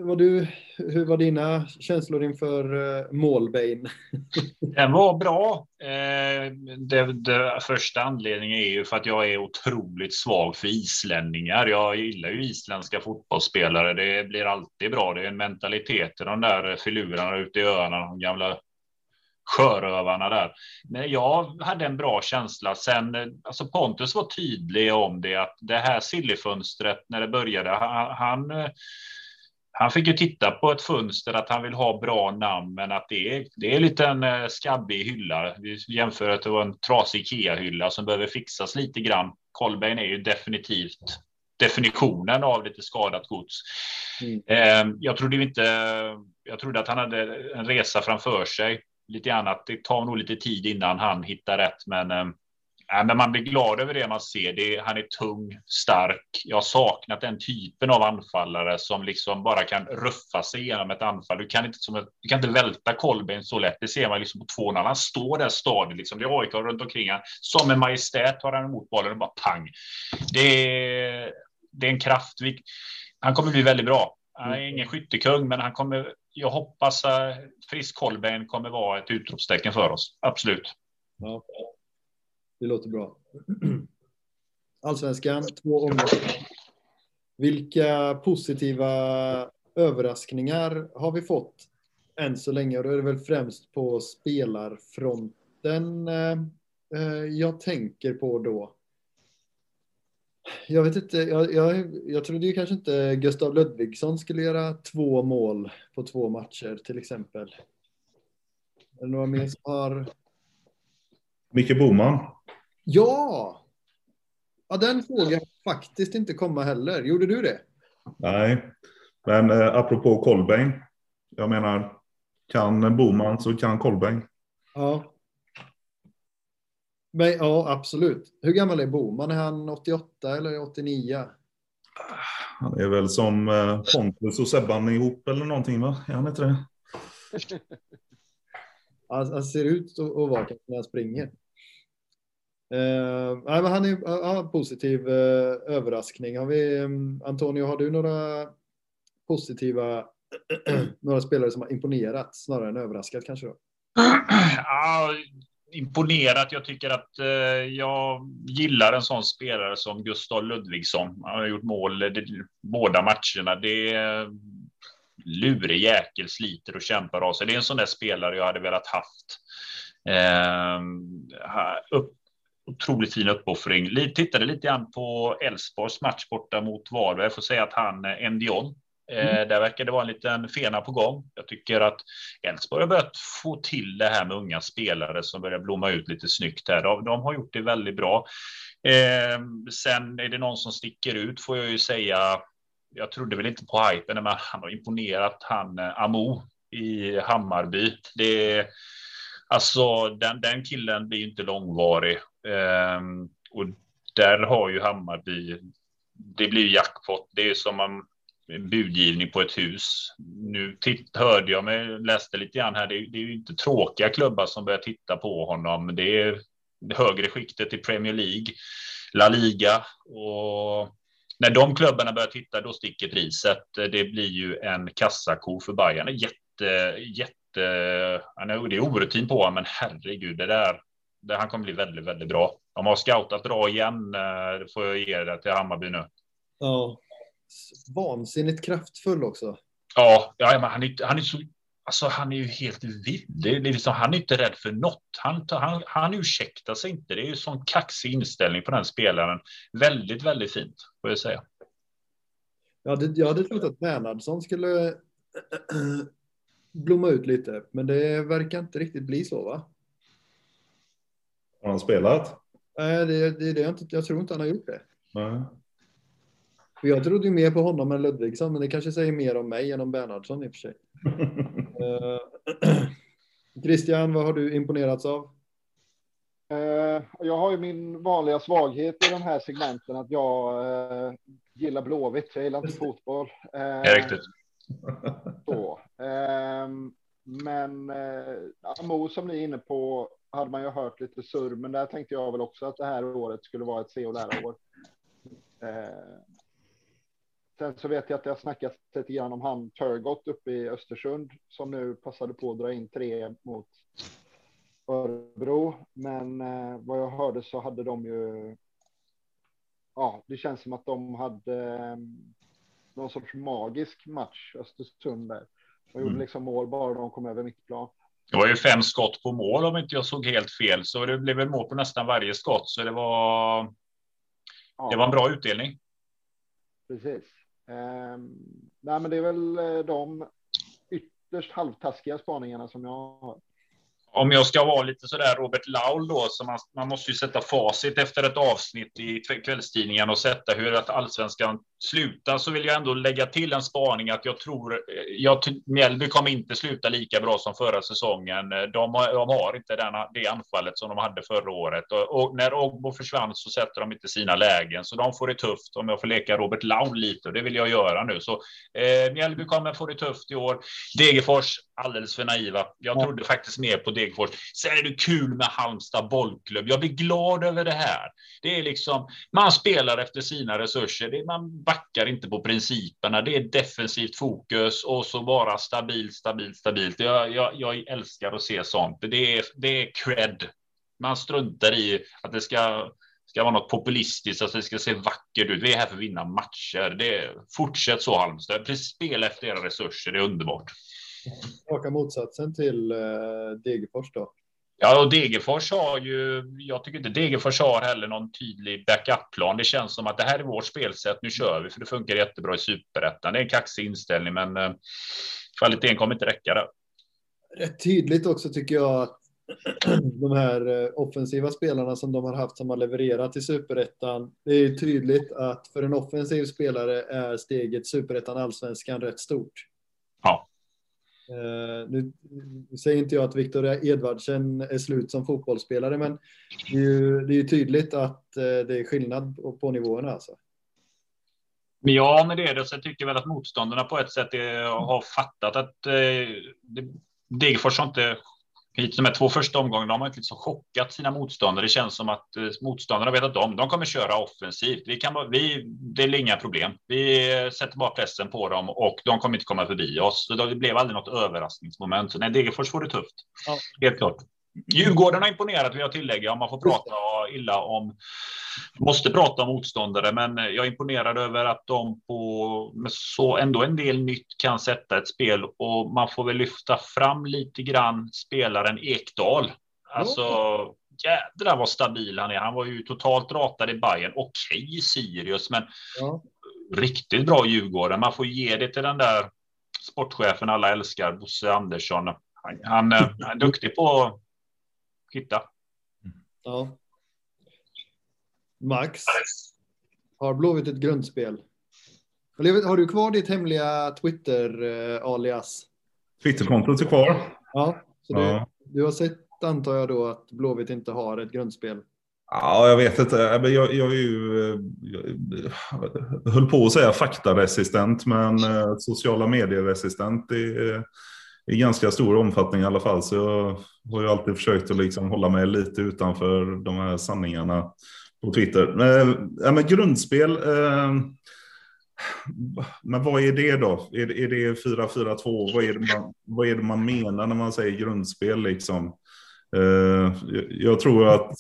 var du, hur var dina känslor inför uh, Målbein? Den var bra. Eh, det, det, första anledningen är ju för att jag är otroligt svag för islänningar. Jag gillar ju isländska fotbollsspelare. Det blir alltid bra. Det är en mentalitet i de där filurerna ute i öarna, de gamla sjörövarna där. Men jag hade en bra känsla. Sen, alltså Pontus var tydlig om det, att det här sillifönstret när det började, han, han han fick ju titta på ett fönster att han vill ha bra namn, men att det är, det är lite en eh, skabbig hylla. Vi jämför att det var en trasig Ikea-hylla som behöver fixas lite grann. Kolbeinn är ju definitivt definitionen av lite skadat gods. Mm. Eh, jag trodde inte. Jag trodde att han hade en resa framför sig lite grann att det tar nog lite tid innan han hittar rätt, men äh, men man blir glad över det man ser. Det, han är tung, stark. Jag har saknat den typen av anfallare som liksom bara kan ruffa sig genom ett anfall. Du kan inte, som, du kan inte välta Kolbeinn så lätt. Det ser man liksom på två när han står där stadigt. Liksom. Det är AIK runt omkring han. Som en majestät tar han emot bollen och bara pang. Det är, det är en kraft. Han kommer bli väldigt bra. Han är ingen skyttekung, men han kommer. Jag hoppas att frisk Holbein kommer vara ett utropstecken för oss. Absolut. Ja. Det låter bra. Allsvenskan, två omgångar. Vilka positiva överraskningar har vi fått än så länge? Och då är det väl främst på spelarfronten eh, eh, jag tänker på då. Jag vet inte, jag, jag, jag trodde ju kanske inte Gustav Ludvigsson skulle göra två mål på två matcher till exempel. Är det några mer som har Micke Boman. Ja! Ja, den frågan faktiskt inte komma heller. Gjorde du det? Nej, men eh, apropå Kolbeinn. Jag menar, kan Boman så kan Kolbeinn. Ja. Men, ja, absolut. Hur gammal är Boman? Är han 88 eller 89? Han är väl som eh, Pontus och Sebban ihop eller någonting, va? Är han inte det? Han, han ser ut att vara kanske när han springer. Uh, nej, men han är ja, positiv uh, överraskning. Har vi, um, Antonio, har du några positiva, några spelare som har imponerat snarare än överraskat kanske? Då? Ja, imponerat. Jag tycker att eh, jag gillar en sån spelare som Gustav Ludvigsson. Han har gjort mål det, båda matcherna. Det är lurig jäkel, sliter och kämpar av sig. Det är en sån där spelare jag hade velat haft. Ehm, upp, otroligt fin uppoffring. Tittade lite grann på Elfsborgs match borta mot Varberg. Jag får säga att han, eh, Endion, eh, Mm. Där verkar det vara en liten fena på gång. Jag tycker att Elfsborg har börjat få till det här med unga spelare som börjar blomma ut lite snyggt här. De, de har gjort det väldigt bra. Eh, sen är det någon som sticker ut får jag ju säga. Jag trodde väl inte på hypen, men han har imponerat. Han eh, Amo i Hammarby. Det Alltså den, den killen blir inte långvarig. Um, och där har ju Hammarby, det blir jackpot. Det är som en budgivning på ett hus. Nu titt, hörde jag mig, läste lite grann här, det, det är ju inte tråkiga klubbar som börjar titta på honom. Det är det högre skiktet i Premier League, La Liga och när de klubbarna börjar titta, då sticker priset. Det blir ju en kassako för Bayern. Jätte, jätte det är orutin på honom, men herregud, det där, det, han kommer bli väldigt, väldigt bra. De har scoutat bra igen, det får jag ge det till Hammarby nu. Ja, vansinnigt kraftfull också. Ja, ja men han är, han är så Alltså han är ju helt vild. Det är liksom, han är inte rädd för något. Han, han, han ursäktar sig inte. Det är ju sån kaxig inställning på den spelaren. Väldigt, väldigt fint får jag säga. Ja, det, jag hade trott att Bernhardsson skulle blomma ut lite, men det verkar inte riktigt bli så va? Har han spelat? Nej, det, det, det, jag, jag tror inte han har gjort det. Nej. För jag trodde ju mer på honom än Ludvigsson, men det kanske säger mer om mig än om Bernhardsson i och för sig. uh, Christian, vad har du imponerats av? Uh, jag har ju min vanliga svaghet i de här segmenten att jag uh, gillar Blåvitt. Jag gillar inte fotboll. Är riktigt. Så. Um, men Amo som ni är inne på hade man ju hört lite surr, men där tänkte jag väl också att det här året skulle vara ett se och lära år. Sen så vet jag att det har snackats lite grann om han Turgott uppe i Östersund som nu passade på att dra in tre mot Örebro. Men uh, vad jag hörde så hade de ju. Ja, det känns som att de hade um, någon sorts magisk match, Östersund där. De gjorde mm. liksom mål bara de kom över mittplan. Det var ju fem skott på mål om inte jag såg helt fel, så det blev väl mål på nästan varje skott, så det var. Ja. Det var en bra utdelning. Precis. Eh, nej, men det är väl eh, de ytterst halvtaskiga spaningarna som jag har om jag ska vara lite sådär Robert Laul då, så man, man måste ju sätta facit efter ett avsnitt i kvällstidningen och sätta hur att allsvenskan slutar, så vill jag ändå lägga till en spaning att jag tror, eh, jag, Mjällby kommer inte sluta lika bra som förra säsongen. De har, de har inte den, det anfallet som de hade förra året och, och när Ogbo försvann så sätter de inte sina lägen, så de får det tufft om jag får leka Robert Laul lite och det vill jag göra nu. Så eh, Mjällby kommer få det tufft i år. Degerfors alldeles för naiva. Jag trodde faktiskt mer på Degerfors. Sen är det kul med Halmstad bollklubb. Jag blir glad över det här. Det är liksom, man spelar efter sina resurser. Det, man backar inte på principerna. Det är defensivt fokus och så bara stabilt, stabilt, stabilt. Jag, jag, jag älskar att se sånt. Det är, det är cred. Man struntar i att det ska ska vara något populistiskt, att det ska se vackert ut. Vi är här för att vinna matcher. Det är, fortsätt så Halmstad. Spela efter era resurser. Det är underbart. Raka motsatsen till eh, Degerfors då. Ja, och Degerfors har ju, jag tycker inte Degerfors har heller någon tydlig backup-plan. Det känns som att det här är vårt spelsätt, nu kör vi, för det funkar jättebra i superettan. Det är en kaxig inställning, men eh, kvaliteten kommer inte räcka där. Rätt tydligt också tycker jag att de här eh, offensiva spelarna som de har haft som har levererat i superettan. Det är tydligt att för en offensiv spelare är steget superettan allsvenskan rätt stort. Ja. Uh, nu, nu säger inte jag att Viktor Edvardsen är slut som fotbollsspelare, men det är ju, det är ju tydligt att uh, det är skillnad på, på nivåerna. Alltså. Ja, men det är det. Så jag tycker väl att motståndarna på ett sätt är, har fattat att eh, Degerfors har inte hit de här två första omgångarna har man inte liksom chockat sina motståndare. Det känns som att eh, motståndarna vet att om de kommer köra offensivt. Vi kan, vi, det är inga problem. Vi sätter bara pressen på dem och de kommer inte komma förbi oss. Så det blev aldrig något överraskningsmoment. Så nej, Degerfors får det tufft. Ja. Helt klart. Djurgården har imponerat vill jag tillägga om man får prata illa om. Måste prata om motståndare, men jag är imponerad över att de på med så ändå en del nytt kan sätta ett spel och man får väl lyfta fram lite grann spelaren Ekdal. Alltså jädra vad stabil han är. Han var ju totalt ratad i Bayern. Okej, Sirius, men ja. riktigt bra Djurgården. Man får ge det till den där sportchefen alla älskar, Bosse Andersson. Han, han, han är duktig på hitta. Ja. Max, har Blåvitt ett grundspel? har du kvar ditt hemliga Twitter-alias? Twitterkontot är kvar. Ja, så du, ja. du har sett antar jag då att Blåvitt inte har ett grundspel? Ja, jag vet inte. Jag, jag är ju, jag höll på att säga faktaresistent, men eh, sociala medier-resistent är i ganska stor omfattning i alla fall. Så jag har ju alltid försökt att liksom hålla mig lite utanför de här sanningarna på Twitter. Eh, men grundspel. Eh, men vad är det då? Är, är det 4-4-2? Vad är, det man, vad är det man menar när man säger grundspel? Liksom? Eh, jag tror att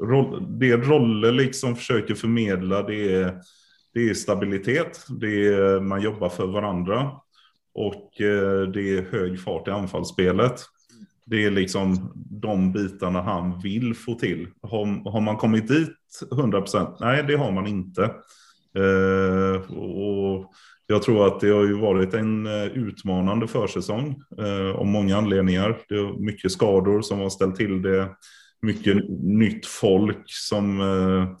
roll, det roller liksom försöker förmedla det är, det är stabilitet. Det är man jobbar för varandra. Och eh, det är hög fart i anfallsspelet. Det är liksom de bitarna han vill få till. Har, har man kommit dit 100 procent? Nej, det har man inte. Eh, och jag tror att det har ju varit en eh, utmanande försäsong eh, av många anledningar. Det är mycket skador som har ställt till det mycket nytt folk som eh,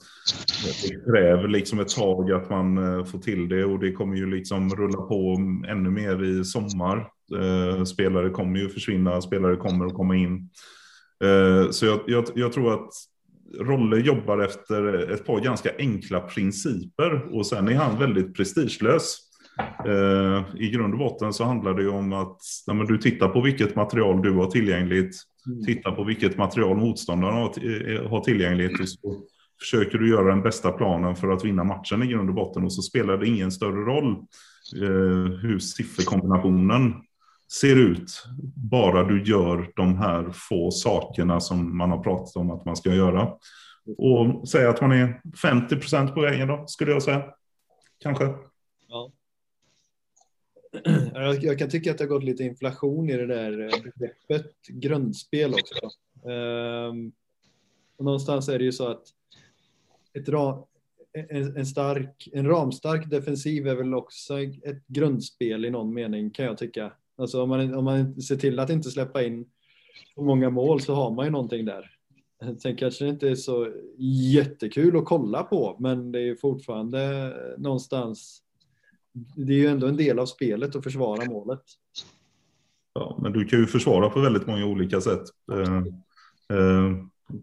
kräver liksom ett tag att man eh, får till det och det kommer ju liksom rulla på ännu mer i sommar. Eh, spelare kommer ju försvinna, spelare kommer att komma in. Eh, så jag, jag, jag, tror att Rolle jobbar efter ett par ganska enkla principer och sen är han väldigt prestigelös. Eh, I grund och botten så handlar det om att när du tittar på vilket material du har tillgängligt Titta på vilket material motståndarna har tillgängligt och så försöker du göra den bästa planen för att vinna matchen i grund och botten och så spelar det ingen större roll eh, hur sifferkombinationen ser ut. Bara du gör de här få sakerna som man har pratat om att man ska göra. Och säga att man är 50 procent på vägen då, skulle jag säga. Kanske. Ja. Jag kan tycka att det har gått lite inflation i det där eh, begreppet grundspel också. Ehm, och någonstans är det ju så att ett ram, en, en, stark, en ramstark defensiv är väl också ett grundspel i någon mening kan jag tycka. Alltså om man, om man ser till att inte släppa in för många mål så har man ju någonting där. Sen kanske det inte är så jättekul att kolla på, men det är fortfarande någonstans det är ju ändå en del av spelet att försvara målet. Ja, men du kan ju försvara på väldigt många olika sätt. Eh, eh,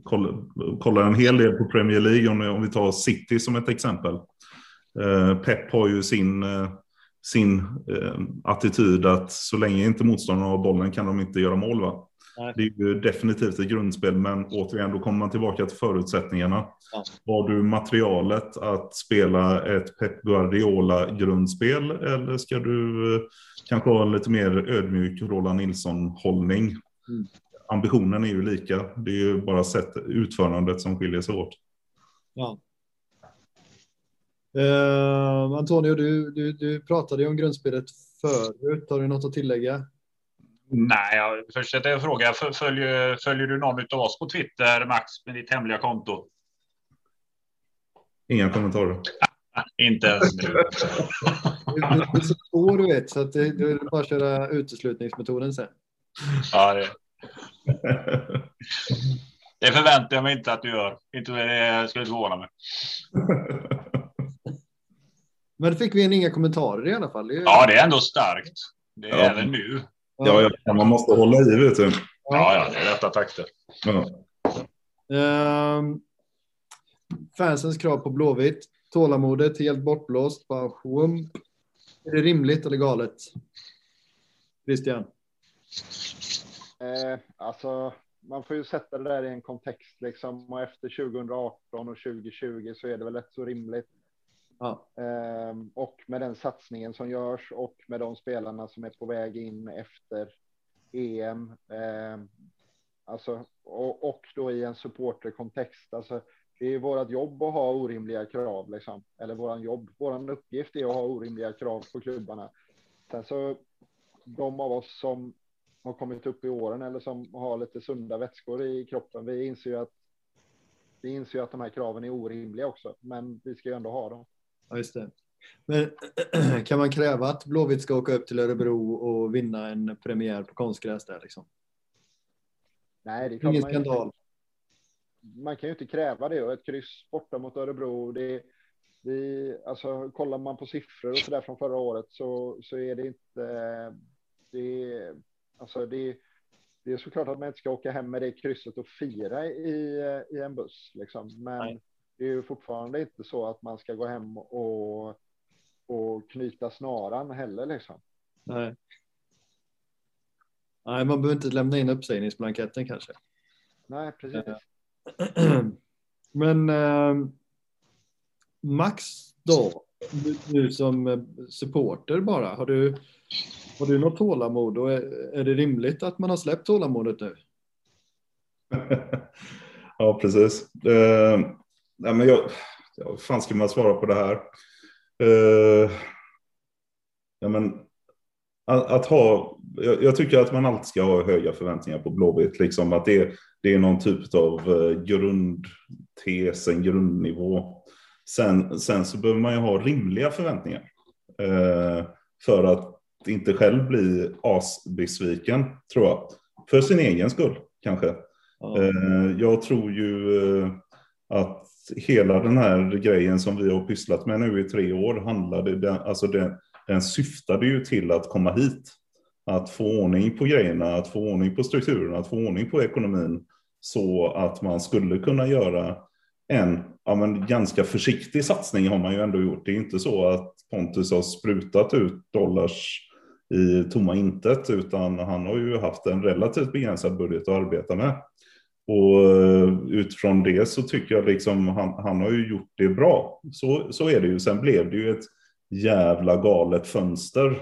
kolla, kolla en hel del på Premier League om, om vi tar City som ett exempel. Eh, Pep har ju sin, eh, sin eh, attityd att så länge inte motståndarna har bollen kan de inte göra mål. Va? Det är ju definitivt ett grundspel, men återigen, då kommer man tillbaka till förutsättningarna. Ja. Har du materialet att spela ett Pep Guardiola-grundspel eller ska du eh, kanske ha en lite mer ödmjuk Roland Nilsson-hållning? Mm. Ambitionen är ju lika, det är ju bara sätt, utförandet som skiljer sig åt. Ja. Uh, Antonio, du, du, du pratade ju om grundspelet förut. Har du något att tillägga? Nej, jag fortsätter fråga. Följer, följer du någon av oss på Twitter, Max, med ditt hemliga konto? Inga kommentarer. Inte ens nu. det är så du vet, så att det, du bara köra uteslutningsmetoden sen. Ja, det. det förväntar jag mig inte att du gör. Inte det skulle förvåna mig. Men fick vi en inga kommentarer i alla fall. Ja, det är ändå starkt. Det är ja. även nu. Ja, ja, man måste hålla i vet du. Ja, ja, det är rätta takter. Ja. Um, fansens krav på Blåvitt. Tålamodet helt bortblåst. Bara schump. Är det rimligt eller galet? Christian? Eh, alltså, man får ju sätta det där i en kontext liksom och efter 2018 och 2020 så är det väl rätt så rimligt. Ja. Ehm, och med den satsningen som görs och med de spelarna som är på väg in efter EM. Ehm, alltså, och, och då i en supporterkontext. Alltså, det är vårt jobb att ha orimliga krav, liksom. eller våran jobb. Vår uppgift är att ha orimliga krav på klubbarna. Sen så de av oss som har kommit upp i åren eller som har lite sunda vätskor i kroppen, vi inser ju att vi inser ju att de här kraven är orimliga också, men vi ska ju ändå ha dem. Ja, just det. Men kan man kräva att Blåvitt ska åka upp till Örebro och vinna en premiär på konstgräs där liksom? Nej, det kan Ingen man skandal. Inte, man kan ju inte kräva det och ett kryss borta mot Örebro. Det, vi, alltså, kollar man på siffror och så där från förra året så, så är det inte. Det, alltså det, det är såklart att man inte ska åka hem med det krysset och fira i, i en buss, liksom. men Nej. Det är ju fortfarande inte så att man ska gå hem och, och knyta snaran heller. Liksom. Nej. Nej, man behöver inte lämna in uppsägningsblanketten kanske. Nej, precis. Men eh, Max då, du som supporter bara, har du, har du något tålamod och är, är det rimligt att man har släppt tålamodet nu? ja, precis. Eh, nej, men jag, ja, fan ska man svara på det här? Eh, ja, men, att, att ha, jag, jag, tycker att man alltid ska ha höga förväntningar på Blåvitt. Liksom att det, det är någon typ av eh, grundtes, en grundnivå. Sen, sen så behöver man ju ha rimliga förväntningar. Eh, för att inte själv bli asbesviken, tror jag. För sin egen skull, kanske. Ja. Eh, jag tror ju att hela den här grejen som vi har pysslat med nu i tre år handlade, den, alltså den, den syftade ju till att komma hit. Att få ordning på grejerna, att få ordning på strukturen, att få ordning på ekonomin så att man skulle kunna göra en ja, men ganska försiktig satsning har man ju ändå gjort. Det är inte så att Pontus har sprutat ut dollars i tomma intet, utan han har ju haft en relativt begränsad budget att arbeta med. Och eh, utifrån det så tycker jag liksom han, han har ju gjort det bra. Så, så är det ju. Sen blev det ju ett jävla galet fönster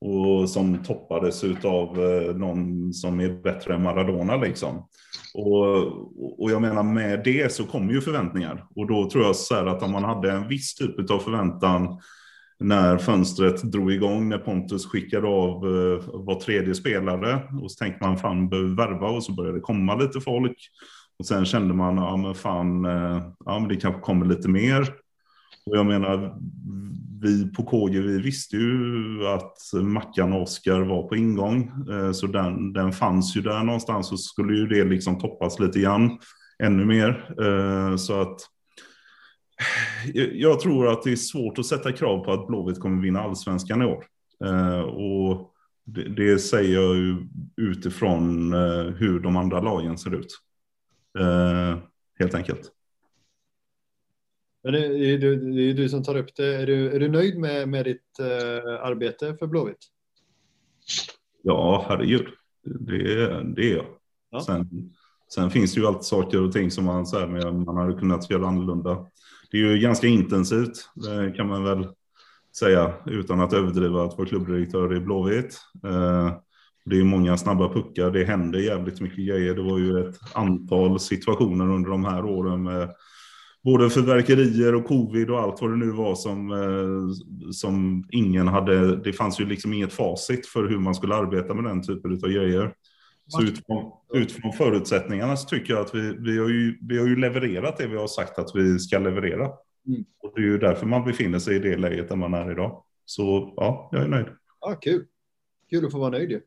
och som toppades av eh, någon som är bättre än Maradona liksom. Och, och jag menar med det så kommer ju förväntningar och då tror jag så här att om man hade en viss typ av förväntan när fönstret drog igång, när Pontus skickade av eh, var tredje spelare och så tänkte man fan behöver värva och så började det komma lite folk och sen kände man ja men fan eh, ja men det kanske kommer lite mer och jag menar vi på KG, vi visste ju att Mackan och Oskar var på ingång. Eh, så den, den fanns ju där någonstans och skulle ju det liksom toppas lite grann ännu mer. Så att jag tror att det är svårt att sätta krav på att Blåvitt kommer vinna allsvenskan i år. Eh, och det, det säger jag ju utifrån hur de andra lagen ser ut. Helt enkelt. Men det är, du, det är du som tar upp det. Är du, är du nöjd med, med ditt arbete för Blåvitt? Ja, herregud. Det, det är jag. Ja. Sen, sen finns det ju alltid saker och ting som man, så här, man hade kunnat göra annorlunda. Det är ju ganska intensivt, det kan man väl säga, utan att överdriva att vara klubbdirektör i Blåvitt. Eh, det är många snabba puckar, det händer jävligt mycket grejer. Det var ju ett antal situationer under de här åren med både fyrverkerier och covid och allt vad det nu var som, eh, som ingen hade. Det fanns ju liksom inget facit för hur man skulle arbeta med den typen av grejer. Så utifrån, utifrån förutsättningarna så tycker jag att vi, vi, har ju, vi har ju levererat det vi har sagt att vi ska leverera. Mm. Och det är ju därför man befinner sig i det läget där man är idag. Så ja, jag är nöjd. Ja, kul. Kul att få vara nöjd ju.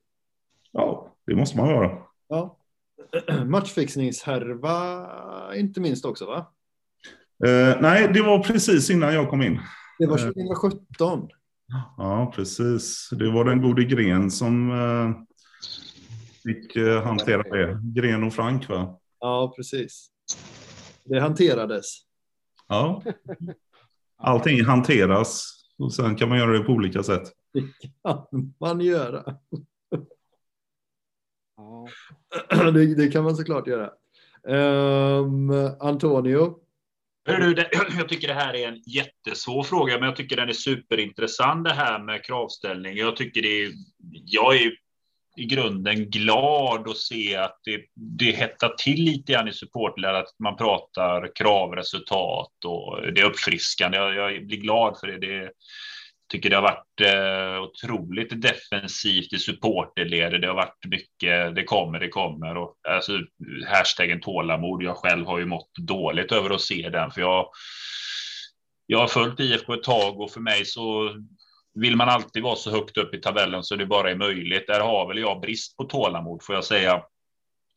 Ja, det måste man vara. Ja. Matchfixningshärva inte minst också va? Eh, nej, det var precis innan jag kom in. Det var 2017. Ja, precis. Det var den gode Gren som, eh, fick eh, hantera det. Gren och Frank va? Ja, precis. Det hanterades. Ja. Allting hanteras och sen kan man göra det på olika sätt. Det kan man göra. Ja. Det, det kan man såklart göra. Um, Antonio? Hör du, det, jag tycker det här är en jättesvår fråga, men jag tycker den är superintressant det här med kravställning. Jag tycker det är, jag är i grunden glad att se att det, det hettar till lite grann i supportläget, att man pratar kravresultat och det är uppfriskande. Jag, jag blir glad för det. det tycker det har varit eh, otroligt defensivt i supporterledet. Det har varit mycket, det kommer, det kommer och alltså hashtaggen tålamod. Jag själv har ju mått dåligt över att se den, för jag. Jag har följt IFK ett tag och för mig så vill man alltid vara så högt upp i tabellen så det bara är möjligt. Där har väl jag brist på tålamod får jag säga.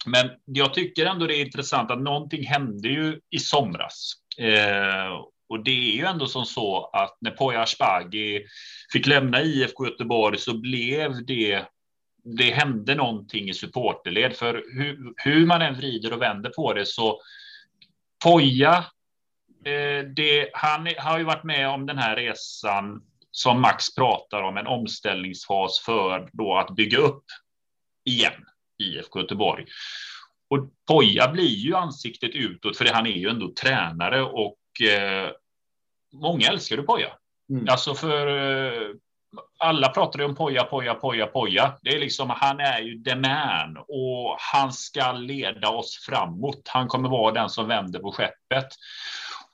Men jag tycker ändå det är intressant att någonting hände ju i somras. Eh, och det är ju ändå som så att när Poya Asbaghi fick lämna IFK Göteborg så blev det det hände någonting i supporterled, för hur, hur man än vrider och vänder på det så Poja, eh, det, han har ju varit med om den här resan som Max pratar om, en omställningsfas för då att bygga upp igen IFK Göteborg. Och Poja blir ju ansiktet utåt, för han är ju ändå tränare och eh, många älskar ju Poja. Mm. Alltså för eh, alla pratar ju om Poja, Poja, Poja, Poja. Det är liksom, han är ju the man och han ska leda oss framåt. Han kommer vara den som vänder på skeppet.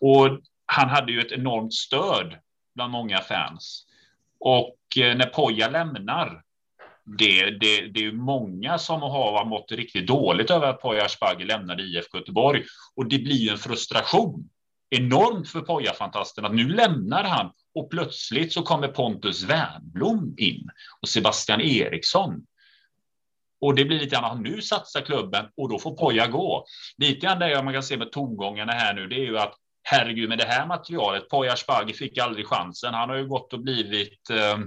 Och han hade ju ett enormt stöd bland många fans. Och eh, när Poja lämnar, det, det, det är många som har mått riktigt dåligt över att Poya Asbaghi lämnade IFK Göteborg. Och det blir en frustration enormt för Poja-fantasten att nu lämnar han och plötsligt så kommer Pontus Wernbloom in och Sebastian Eriksson. Och det blir lite grann, ah, nu satsar klubben och då får Poja gå. Lite grann det man kan se med tongångarna här nu, det är ju att herregud, med det här materialet, Poya Asbaghi fick aldrig chansen. Han har ju gått och blivit eh,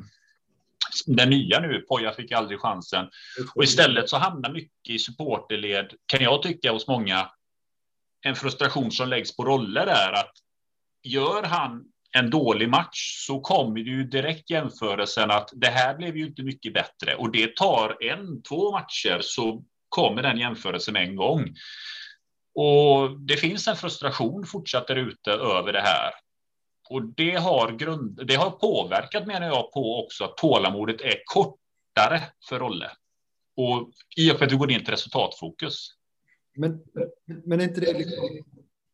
den nya nu, Poja fick aldrig chansen. Och istället så hamnar mycket i supporterled, kan jag tycka hos många, en frustration som läggs på roller är att gör han en dålig match så kommer ju direkt jämförelsen att det här blev ju inte mycket bättre och det tar en, två matcher så kommer den jämförelsen med en gång. Och det finns en frustration fortsatt där ute över det här. Och det har, grund, det har påverkat, menar jag, på också att tålamodet är kortare för Rolle. Och i och med att vi går in till resultatfokus. Men, men är inte det liksom,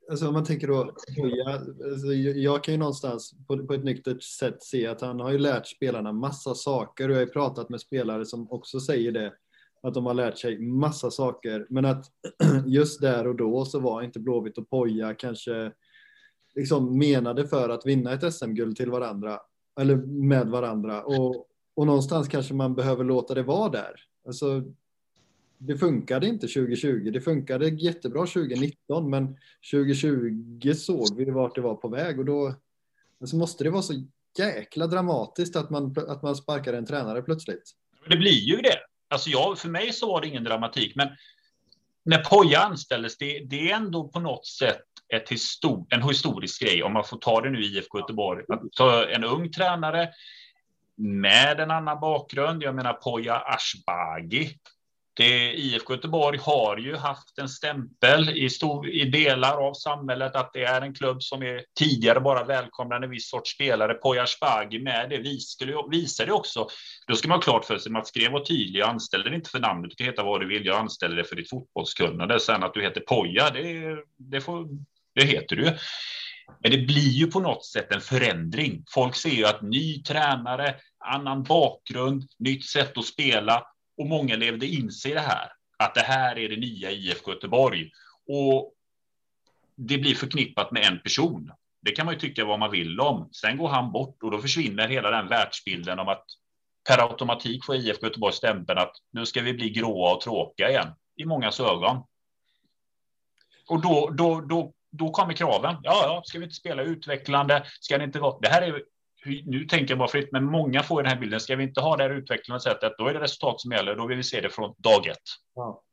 alltså om man tänker då, alltså jag kan ju någonstans på, på ett nyktert sätt se att han har ju lärt spelarna massa saker och jag har ju pratat med spelare som också säger det att de har lärt sig massa saker, men att just där och då så var inte Blåvitt och Poja kanske liksom menade för att vinna ett SM-guld till varandra eller med varandra och, och någonstans kanske man behöver låta det vara där. Alltså, det funkade inte 2020. Det funkade jättebra 2019, men 2020 såg vi vart det var på väg och då alltså måste det vara så jäkla dramatiskt att man, att man sparkar en tränare plötsligt. Det blir ju det. Alltså jag, för mig så var det ingen dramatik, men när Poja anställdes, det, det är ändå på något sätt ett histor en historisk grej, om man får ta det nu i IFK Göteborg, att ta en ung tränare med en annan bakgrund. Jag menar Poja Ashbagi det, IFK Göteborg har ju haft en stämpel i, stor, i delar av samhället att det är en klubb som är tidigare bara välkomnade en viss sorts spelare. Poya Spagi med det visar det också. Då ska man ha klart för sig, Mats Gren var tydlig, jag anställer dig inte för namnet, du kan heta vad du vill, jag anställer dig för ditt fotbollskunnande. Sen att du heter Poja, det, det, får, det heter du. Men det blir ju på något sätt en förändring. Folk ser ju att ny tränare, annan bakgrund, nytt sätt att spela och många levde in sig i det här, att det här är det nya IFK Göteborg. Och det blir förknippat med en person. Det kan man ju tycka vad man vill om. Sen går han bort och då försvinner hela den världsbilden om att per automatik får IFK Göteborg stämpeln att nu ska vi bli gråa och tråkiga igen i mångas ögon. Och då, då, då, då kommer kraven. Ja, ja, ska vi inte spela utvecklande? Ska det inte vara? Det här är nu tänker jag bara fritt, men många får den här bilden. Ska vi inte ha det här utvecklande sättet, då är det resultat som gäller. Då vill vi se det från dag ett. Ja.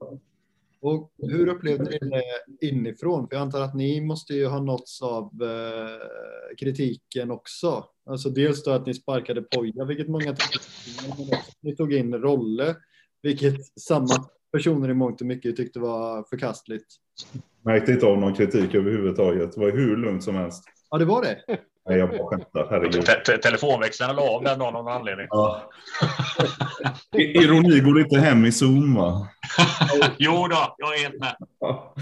Och hur upplevde ni det inifrån? För jag antar att ni måste ju ha nåtts av eh, kritiken också. Alltså dels då att ni sparkade Poja, vilket många tyckte, ni tog in Rolle, vilket samma personer i mångt och mycket tyckte var förkastligt. Märkte inte av någon kritik överhuvudtaget. Det var hur lugnt som helst. Ja, det var det. Nej, jag bara skämtar. Herregud. Te Telefonväxeln la av den av någon anledning. Ja. Ironi går inte hem i Zoom, va? jo då, jag är helt med. Ja.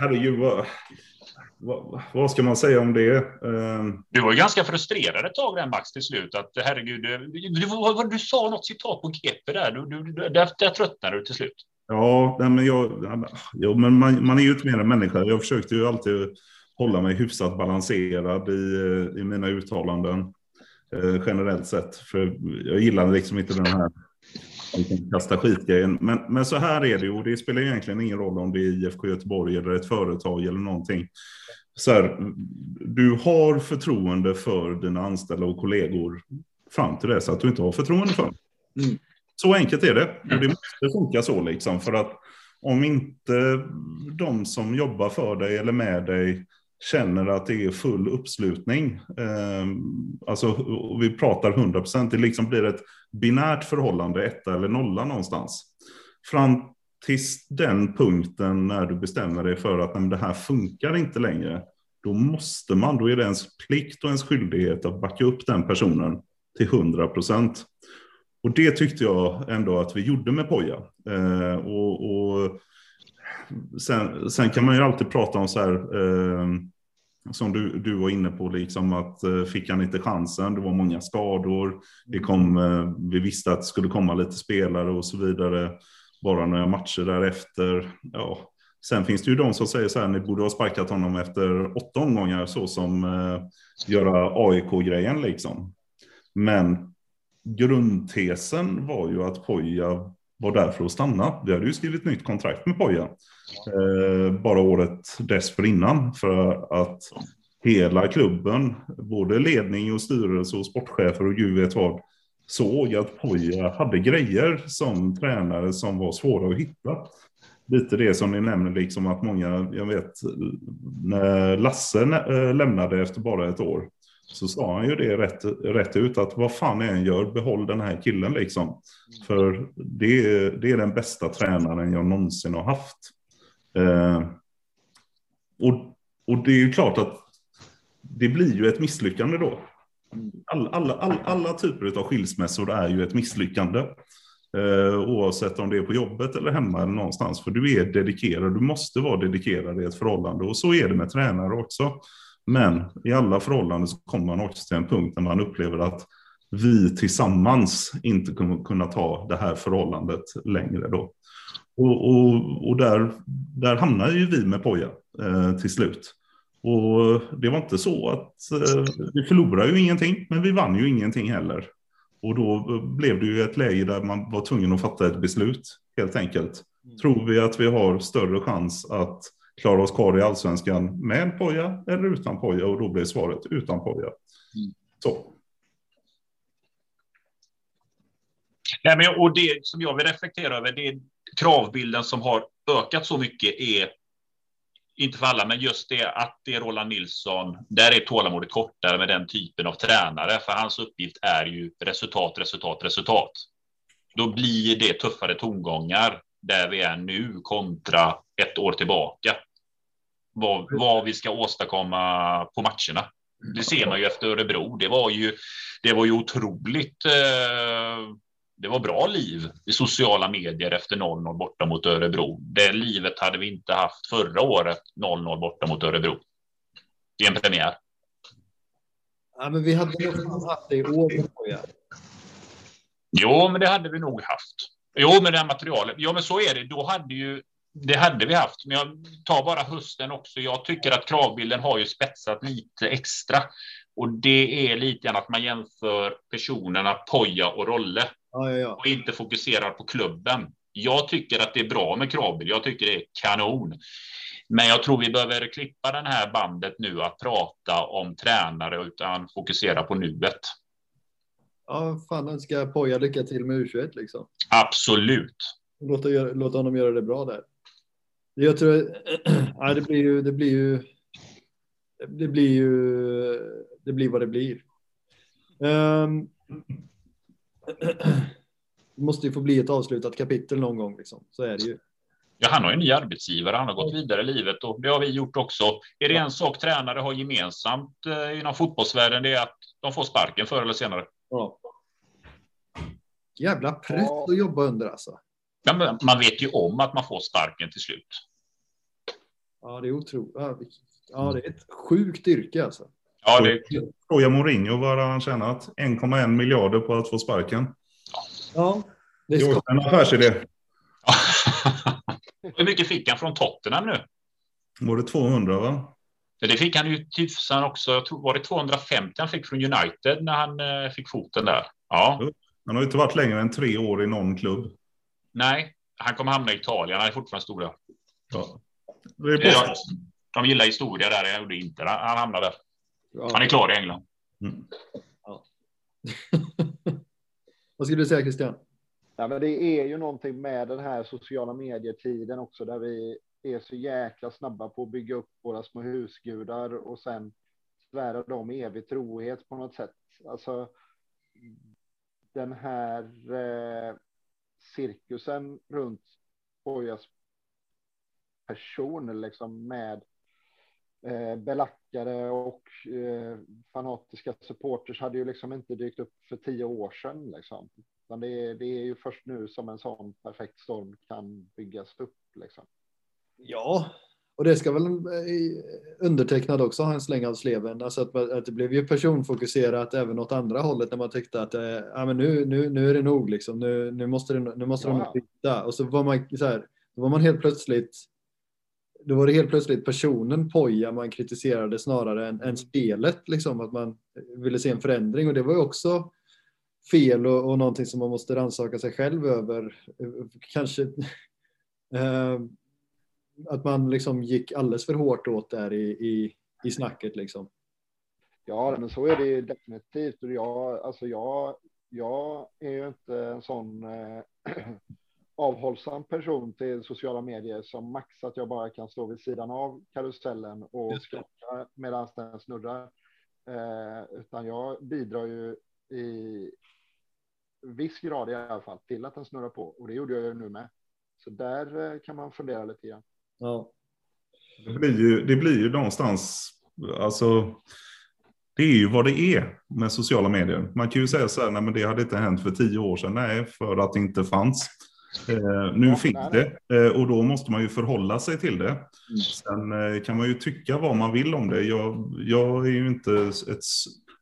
herregud, vad, vad, vad, ska man säga om det? Um... Du var ju ganska frustrerad ett tag, den Max, till slut. Att herregud, du, du, du, du sa något citat på GP där. Du, du, där, där tröttnade du till slut. Ja, nej, men, jag, ja, men man, man är ju inte mer än människa. Jag försökte ju alltid hålla mig hyfsat balanserad i, eh, i mina uttalanden eh, generellt sett. För jag gillar liksom inte den här kasta skitgrejen. Men, men så här är det och det spelar egentligen ingen roll om det är IFK Göteborg eller ett företag eller någonting. Så här, du har förtroende för dina anställda och kollegor fram till dess att du inte har förtroende för. Mm. Så enkelt är det. Och det måste funka så liksom. För att om inte de som jobbar för dig eller med dig känner att det är full uppslutning. Eh, alltså, vi pratar 100 procent, det liksom blir ett binärt förhållande, etta eller nolla någonstans. Fram tills den punkten när du bestämmer dig för att nej, det här funkar inte längre, då måste man, då är det ens plikt och ens skyldighet att backa upp den personen till 100 procent. Och det tyckte jag ändå att vi gjorde med Poja. Eh, och, och sen, sen, kan man ju alltid prata om så här, eh, som du, du var inne på, liksom att eh, fick han inte chansen, det var många skador, det kom, eh, vi visste att det skulle komma lite spelare och så vidare, bara några matcher därefter. Ja. Sen finns det ju de som säger så här, ni borde ha sparkat honom efter åtta omgångar, så som eh, göra AIK-grejen liksom. Men grundtesen var ju att Poja var där för att stanna. Vi hade ju skrivit nytt kontrakt med Poja Eh, bara året dessförinnan för att hela klubben, både ledning och styrelse och sportchefer och gud vet vad, såg att Poja hade grejer som tränare som var svåra att hitta. Lite det som ni nämner, liksom att många, jag vet, när Lasse eh, lämnade efter bara ett år, så sa han ju det rätt, rätt ut att vad fan jag än gör, behåll den här killen liksom. För det, det är den bästa tränaren jag någonsin har haft. Eh, och, och det är ju klart att det blir ju ett misslyckande då. All, alla, all, alla typer av skilsmässor är ju ett misslyckande. Eh, oavsett om det är på jobbet eller hemma eller någonstans. För du är dedikerad, du måste vara dedikerad i ett förhållande. Och så är det med tränare också. Men i alla förhållanden så kommer man också till en punkt där man upplever att vi tillsammans inte kommer kunna ta det här förhållandet längre då. Och, och, och där, där hamnade ju vi med Poja eh, till slut. Och det var inte så att eh, vi förlorade ju ingenting, men vi vann ju ingenting heller. Och då blev det ju ett läge där man var tvungen att fatta ett beslut, helt enkelt. Mm. Tror vi att vi har större chans att klara oss kvar i allsvenskan med Poja eller utan Poja? Och då blev svaret utan Poja. Mm. Så. Nej, men, och det som jag vill reflektera över, det kravbilden som har ökat så mycket är inte för alla, men just det att det är Roland Nilsson. Där är tålamodet kortare med den typen av tränare, för hans uppgift är ju resultat, resultat, resultat. Då blir det tuffare tongångar där vi är nu kontra ett år tillbaka. Vad, vad vi ska åstadkomma på matcherna. Det ser man ju efter Örebro. Det var ju, det var ju otroligt eh, det var bra liv i sociala medier efter 0-0 borta mot Örebro. Det livet hade vi inte haft förra året 0-0 borta mot Örebro. Det är en premiär. Ja, men vi hade nog haft det i år. Ja. Jo, men det hade vi nog haft. Jo, med det här materialet. Ja, men så är det. Då hade ju det hade vi haft, men jag tar bara hösten också. Jag tycker att kravbilden har ju spetsat lite extra och det är lite grann att man jämför personerna Poja och Rolle Ja, ja, ja. och inte fokuserar på klubben. Jag tycker att det är bra med kravbil. Jag tycker det är kanon. Men jag tror vi behöver klippa den här bandet nu att prata om tränare utan fokusera på nuet. Ja, fan, han ska Poja lycka till med U21 liksom. Absolut. Låta, låta honom göra det bra där. Jag tror, ja, det blir ju, det blir ju, det blir ju, det blir vad det blir. Um, det måste ju få bli ett avslutat kapitel någon gång liksom. Så är det ju. Ja, han har ju en ny arbetsgivare. Han har gått vidare i livet och det har vi gjort också. Är det en sak tränare har gemensamt eh, inom fotbollsvärlden, det är att de får sparken förr eller senare. Ja. Jävla press att jobba under alltså. Ja, men man vet ju om att man får sparken till slut. Ja, det är otroligt. Ja, det är ett sjukt yrke alltså. Ja, det... Fråga Mourinho vad han tjänat. 1,1 miljarder på att få sparken. Ja, det är en affärsidé. Hur mycket fick han från Tottenham nu? Var det 200 va? Det fick han ju tusan också. Jag tror, var det 250 han fick från United när han eh, fick foten där? Ja. Han har ju inte varit längre än tre år i någon klubb. Nej, han kommer hamna i Italien. Han är fortfarande stor där. Ja. Det är de, de gillar historia där. Jag gjorde inte Han hamnade där. Ja. Han är klar i England. Mm. Ja. Vad skulle du säga Christian? Ja, men det är ju någonting med den här sociala medietiden också där vi är så jäkla snabba på att bygga upp våra små husgudar och sen svära dem evig trohet på något sätt. Alltså den här eh, cirkusen runt Bojas person liksom med eh, belackare och eh, fanatiska supporters hade ju liksom inte dykt upp för tio år sedan. Liksom. Utan det, är, det är ju först nu som en sån perfekt storm kan byggas upp. Liksom. Ja, och det ska väl eh, undertecknad också ha en släng av sleven. Alltså att, att det blev ju personfokuserat även åt andra hållet när man tyckte att äh, ja, men nu, nu, nu är det nog liksom. Nu, nu måste, det, nu måste ja. de byta. Och så var man så här, då var man helt plötsligt då var det helt plötsligt personen Poja man kritiserade snarare än, än spelet, liksom, att man ville se en förändring. Och det var ju också fel och, och någonting som man måste rannsaka sig själv över. Kanske eh, att man liksom gick alldeles för hårt åt där i, i, i snacket. Liksom. Ja, men så är det definitivt. Jag, alltså jag, jag är ju inte en sån eh, avhållsam person till sociala medier som Max, att jag bara kan stå vid sidan av karusellen och skratta medan den snurrar. Eh, utan jag bidrar ju i viss grad i alla fall till att den snurrar på och det gjorde jag ju nu med. Så där eh, kan man fundera lite grann. Ja. Det blir ju, det blir ju någonstans, alltså det är ju vad det är med sociala medier. Man kan ju säga så här, nej men det hade inte hänt för tio år sedan. Nej, för att det inte fanns. Eh, nu ja, fick det eh, och då måste man ju förhålla sig till det. Mm. Sen eh, kan man ju tycka vad man vill om det. Jag, jag är ju inte ett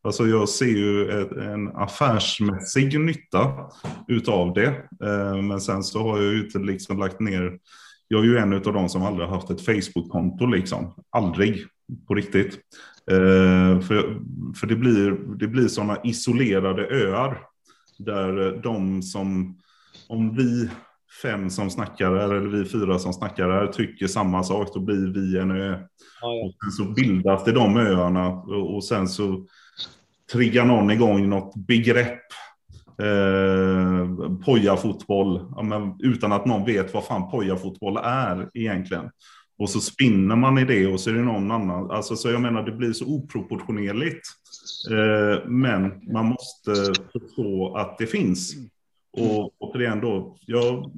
Alltså jag ser ju ett, en affärsmässig nytta utav det. Eh, men sen så har jag ju inte liksom lagt ner. Jag är ju en av de som aldrig haft ett Facebook-konto liksom. Aldrig på riktigt. Eh, för för det, blir, det blir sådana isolerade öar. Där de som, om vi fem som snackar här, eller vi fyra som snackar här, tycker samma sak, då blir vi en ö. Ja, ja. Och sen så bildas det de öarna och sen så triggar någon igång något begrepp. Eh, pojafotboll, ja, men utan att någon vet vad fan pojafotboll är egentligen. Och så spinner man i det och så är det någon annan. Alltså, så jag menar, det blir så oproportionerligt. Eh, men man måste förstå att det finns. Och återigen då, jag,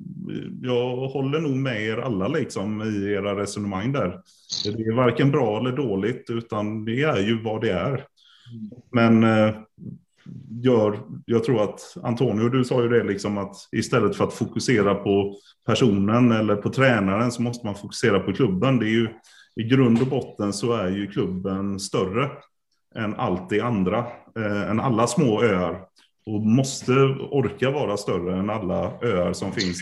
jag håller nog med er alla liksom i era resonemang där. Det är varken bra eller dåligt, utan det är ju vad det är. Men eh, gör, jag tror att Antonio, du sa ju det liksom att istället för att fokusera på personen eller på tränaren så måste man fokusera på klubben. Det är ju i grund och botten så är ju klubben större än allt det andra, eh, än alla små öar och måste orka vara större än alla öar som finns,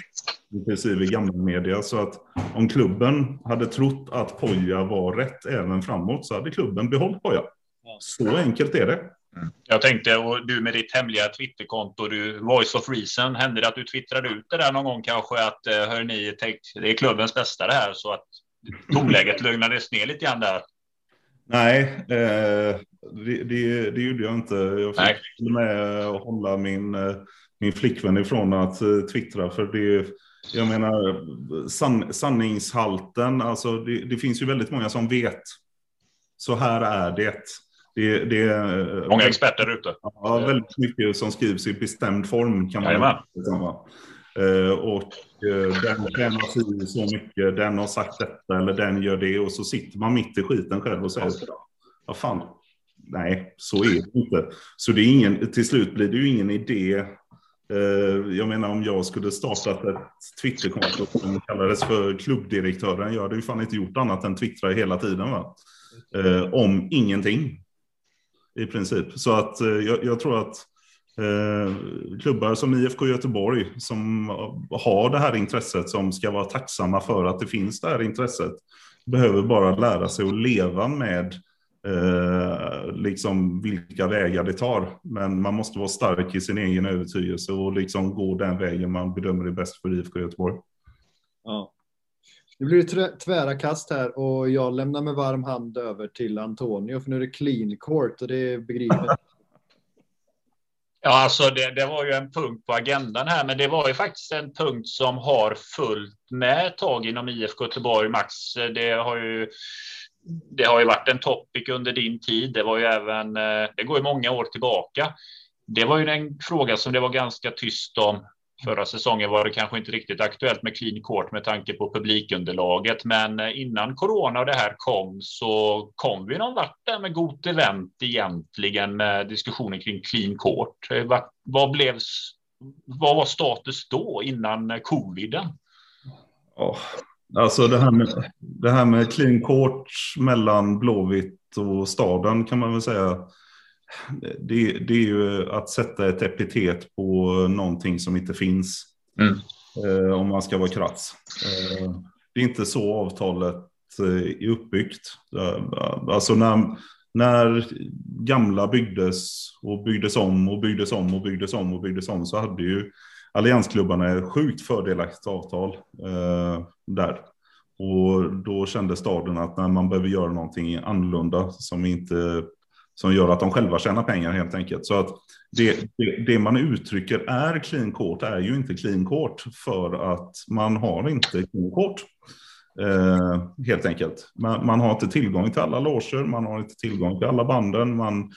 inklusive gammelmedia. Så att om klubben hade trott att Poja var rätt även framåt så hade klubben behållit Poja. Så enkelt är det. Jag tänkte, och du med ditt hemliga Twitterkonto, du, Voice of Reason, hände det att du twittrade ut det där någon gång kanske att eh, hör ni, det är klubbens bästa det här så att tonläget lugnades ner lite grann där? Nej, eh, det, det, det, gjorde jag inte. Jag fick Nej. med att hålla min, eh, min flickvän ifrån att eh, twittra för det jag menar san, sanningshalten, alltså det, det, finns ju väldigt många som vet. Så här är det. Det, det Många experter ute. Ja, väldigt mycket som skrivs i bestämd form kan man säga. Uh, och uh, den, den har si så mycket, den har sagt detta eller den gör det och så sitter man mitt i skiten själv och säger vad fan, nej, så är det inte. Så det är ingen, till slut blir det ju ingen idé Eh, jag menar om jag skulle startat ett Twitterkonto som kallades för klubbdirektören. Jag hade ju fan inte gjort annat än twittra hela tiden. Va? Eh, om ingenting. I princip. Så att eh, jag, jag, tror att eh, Eh, klubbar som IFK Göteborg som har det här intresset som ska vara tacksamma för att det finns det här intresset. Behöver bara lära sig att leva med eh, liksom vilka vägar det tar. Men man måste vara stark i sin egen övertygelse och liksom gå den vägen man bedömer är bäst för IFK Göteborg. Ja. Nu blir det tvära kast här och jag lämnar med varm hand över till Antonio för nu är det clean court och det begriper. Ja, alltså det, det, var ju en punkt på agendan här, men det var ju faktiskt en punkt som har fullt med ett tag inom IFK Göteborg. Max, det har ju det har ju varit en topic under din tid. Det var ju även, eh, det går ju många år tillbaka. Det var ju en fråga som det var ganska tyst om. Förra säsongen var det kanske inte riktigt aktuellt med clean court med tanke på publikunderlaget, men eh, innan corona och det här kom så kom vi någon vart där med gott event egentligen med diskussionen kring clean court. Eh, vad, vad blev vad var status då innan coviden? Oh, Alltså det här, med, det här med clean court mellan Blåvitt och staden kan man väl säga. Det, det är ju att sätta ett epitet på någonting som inte finns. Mm. Eh, om man ska vara krass. Eh, det är inte så avtalet eh, är uppbyggt. Eh, alltså när, när gamla byggdes och byggdes om och byggdes om och byggdes om och byggdes om så hade ju alliansklubbarna är sjukt fördelaktigt avtal eh, där. Och då kände staden att när man behöver göra någonting annorlunda som, inte, som gör att de själva tjänar pengar helt enkelt. Så att det, det, det man uttrycker är clean court är ju inte clean court för att man har inte clean court. Eh, helt enkelt. Man, man, har inte tillgång till alla loger, man har inte tillgång till alla banden, man,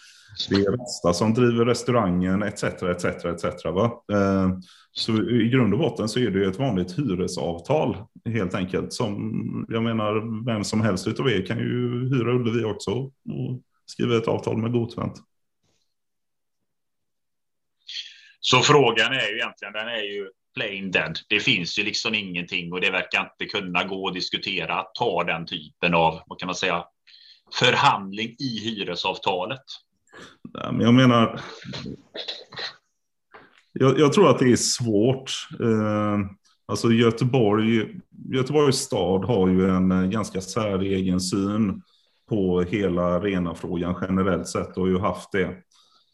det är Rasta som driver restaurangen etc. etc, etc va? Eh, så i grund och botten så är det ett vanligt hyresavtal helt enkelt. Som jag menar, vem som helst utav er kan ju hyra Ullevi också och skriva ett avtal med Gotvent. Så frågan är ju egentligen, den är ju plain dead. Det finns ju liksom ingenting och det verkar inte kunna gå att diskutera att ta den typen av, vad kan man säga, förhandling i hyresavtalet. Men jag menar, jag, jag, tror att det är svårt. Eh, alltså Göteborg, Göteborgs stad har ju en eh, ganska säregen syn på hela arenafrågan generellt sett och har ju haft det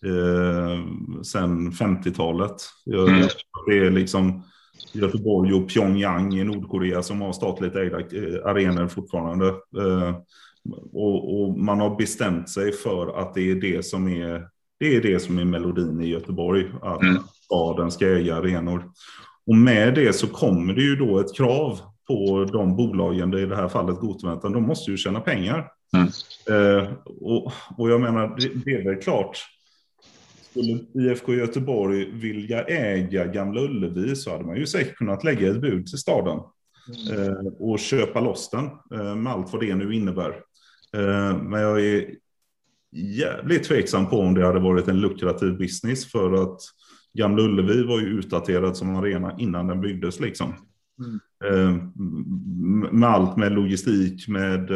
eh, sedan 50-talet. Mm. Det är liksom Göteborg och Pyongyang i Nordkorea som har statligt ägda eh, arenor fortfarande. Eh, och, och, man har bestämt sig för att det är det som är det är det som är melodin i Göteborg. Att mm staden ska äga arenor. Och med det så kommer det ju då ett krav på de bolagen, i det här fallet Gotementen, de måste ju tjäna pengar. Mm. Eh, och, och, jag menar, det, det, är väl klart, skulle IFK Göteborg vilja äga Gamla Ullevi så hade man ju säkert kunnat lägga ett bud till staden mm. eh, och köpa loss den eh, med allt vad det nu innebär. Eh, men jag är jävligt tveksam på om det hade varit en lukrativ business för att Gamla Ullevi var ju utdaterad som arena innan den byggdes liksom. Mm. Med allt med logistik, med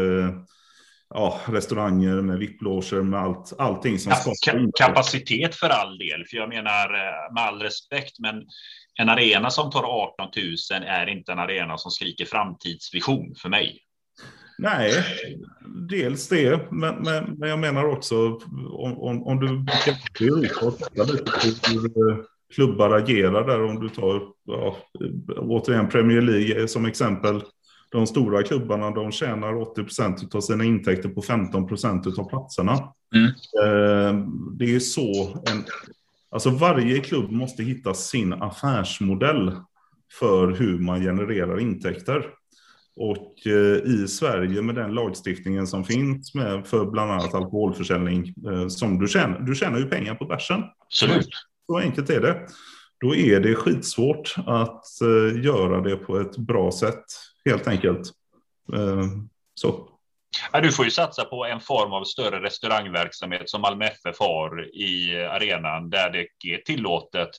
ja, restauranger, med VIP-loger, med allt, allting som ska... Kapacitet för all del, för jag menar eh, med all respekt, men en arena som tar 18 000 är inte en arena som skriker framtidsvision för mig. Nej, dels det, men, men, men jag menar också om, om, om du till Europa och tittar lite på hur eh, klubbar agerar där, om du tar ja, återigen Premier League som exempel. De stora klubbarna de tjänar 80 procent av sina intäkter på 15 procent av platserna. Mm. Eh, det är så en, alltså varje klubb måste hitta sin affärsmodell för hur man genererar intäkter. Och eh, i Sverige med den lagstiftningen som finns med för bland annat alkoholförsäljning eh, som du tjänar, du tjänar ju pengar på bärsen. Absolut. Så enkelt är det. Då är det skitsvårt att göra det på ett bra sätt helt enkelt. Eh, så. Ja, du får ju satsa på en form av större restaurangverksamhet som Malmö FF har i arenan där det är tillåtet.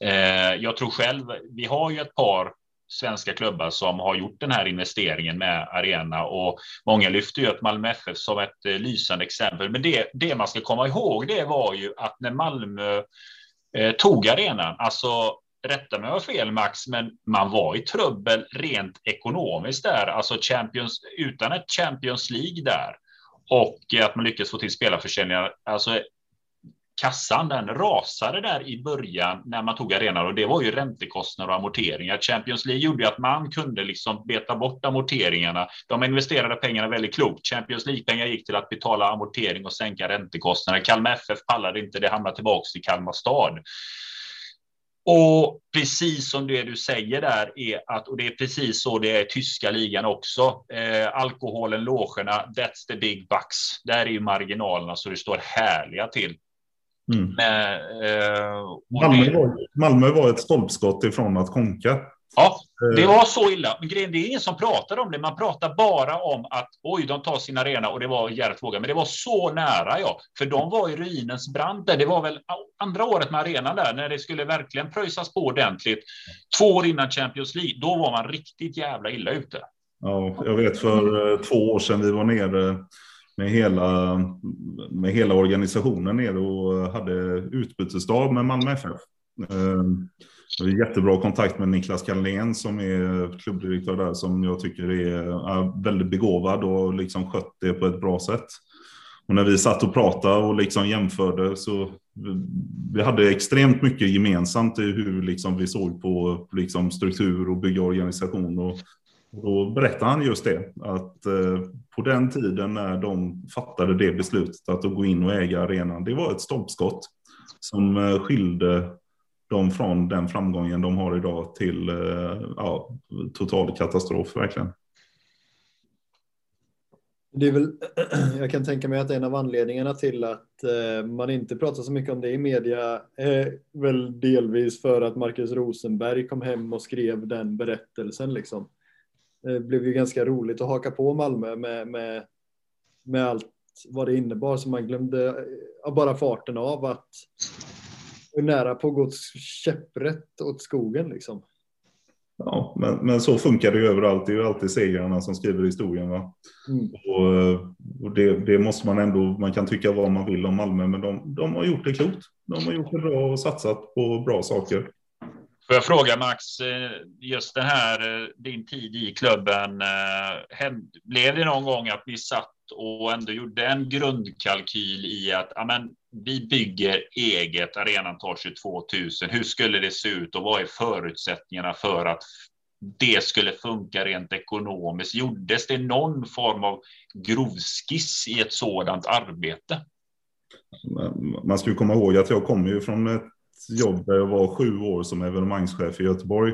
Eh, jag tror själv, vi har ju ett par svenska klubbar som har gjort den här investeringen med arena och många lyfter ju upp Malmö FF som ett eh, lysande exempel. Men det, det man ska komma ihåg, det var ju att när Malmö eh, tog arenan, alltså rätta mig om jag har fel Max, men man var i trubbel rent ekonomiskt där, alltså Champions utan ett Champions League där och att man lyckades få till spelarförsäljningar. Alltså kassan den rasade där i början när man tog arenan och det var ju räntekostnader och amorteringar. Champions League gjorde att man kunde liksom beta bort amorteringarna. De investerade pengarna väldigt klokt. Champions League-pengar gick till att betala amortering och sänka räntekostnader. Kalmar FF pallade inte, det hamnade tillbaka till Kalmar stad. Och precis som det du säger där är att, och det är precis så det är i tyska ligan också. Eh, alkoholen, logerna, that's the big bucks. Där är ju marginalerna så det står härliga till. Mm. Men, eh, Malmö, det... var, Malmö var ett stolpskott ifrån att konka. Ja, det eh. var så illa. Men grejen, det är ingen som pratar om det. Man pratar bara om att oj, de tar sin arena och det var jävligt våga. Men det var så nära, ja. För de var i ruinens brant där. Det var väl andra året med arenan där när det skulle verkligen pröjsas på ordentligt. Två år innan Champions League. Då var man riktigt jävla illa ute. Ja, jag vet för eh, två år sedan vi var nere med hela, med hela organisationen ner och hade utbytesdag med Malmö FF. Jag har jättebra kontakt med Niklas Carlén som är klubbdirektör där som jag tycker är väldigt begåvad och liksom skött det på ett bra sätt. Och när vi satt och pratade och liksom jämförde så vi hade extremt mycket gemensamt i hur liksom vi såg på liksom struktur och bygga organisation och då berättade han just det, att eh, på den tiden när de fattade det beslutet att gå in och äga arenan, det var ett stolpskott som eh, skilde dem från den framgången de har idag till eh, ja, total katastrof verkligen. Det är väl, jag kan tänka mig att en av anledningarna till att eh, man inte pratar så mycket om det i media är väl delvis för att Marcus Rosenberg kom hem och skrev den berättelsen. Liksom. Det blev ju ganska roligt att haka på Malmö med, med, med allt vad det innebar. Så man glömde eh, bara farten av att hur nära på gått käpprätt åt skogen liksom. Ja, men, men så funkar det ju överallt. Det är ju alltid segrarna som skriver historien. Va? Mm. Och, och det, det, måste man ändå, man kan tycka vad man vill om Malmö, men de, de har gjort det klokt. De har gjort det bra och satsat på bra saker. Får jag fråga Max, eh, just den här, eh, din tid i klubben, eh, blev det någon gång att ni satt och ändå gjorde en grundkalkyl i att amen, vi bygger eget, arenan tar 22 000. Hur skulle det se ut och vad är förutsättningarna för att det skulle funka rent ekonomiskt? Gjordes det någon form av grovskiss i ett sådant arbete? Man ska ju komma ihåg att jag kommer ju från ett jobb där jag var sju år som evenemangschef i Göteborg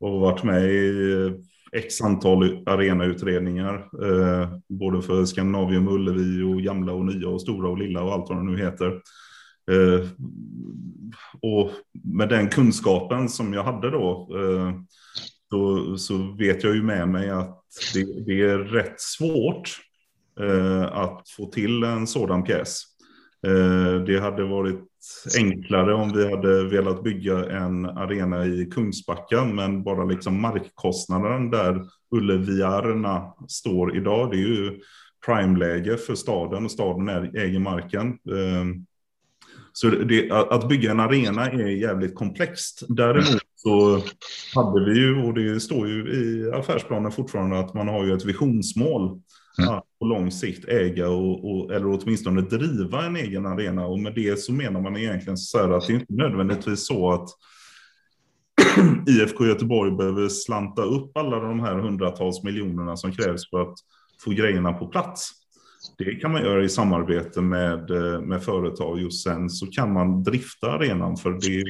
och varit med i x antal arenautredningar, eh, både för Skandinavium, Ullevi och gamla och nya och stora och lilla och allt vad det nu heter. Eh, och med den kunskapen som jag hade då, eh, då så vet jag ju med mig att det, det är rätt svårt eh, att få till en sådan pjäs. Eh, det hade varit enklare om vi hade velat bygga en arena i Kungsbacka, men bara liksom markkostnaden där Ulleviarna står idag, det är ju primeläge för staden och staden äger marken. Ehm, så det, att bygga en arena är jävligt komplext. Däremot så hade vi ju, och det står ju i affärsplanen fortfarande, att man har ju ett visionsmål mm. att på lång sikt äga och, och, eller åtminstone driva en egen arena. Och med det så menar man egentligen så här att det inte nödvändigtvis så att IFK Göteborg behöver slanta upp alla de här hundratals miljonerna som krävs för att få grejerna på plats. Det kan man göra i samarbete med, eh, med företag. Just sen så kan man drifta arenan för det,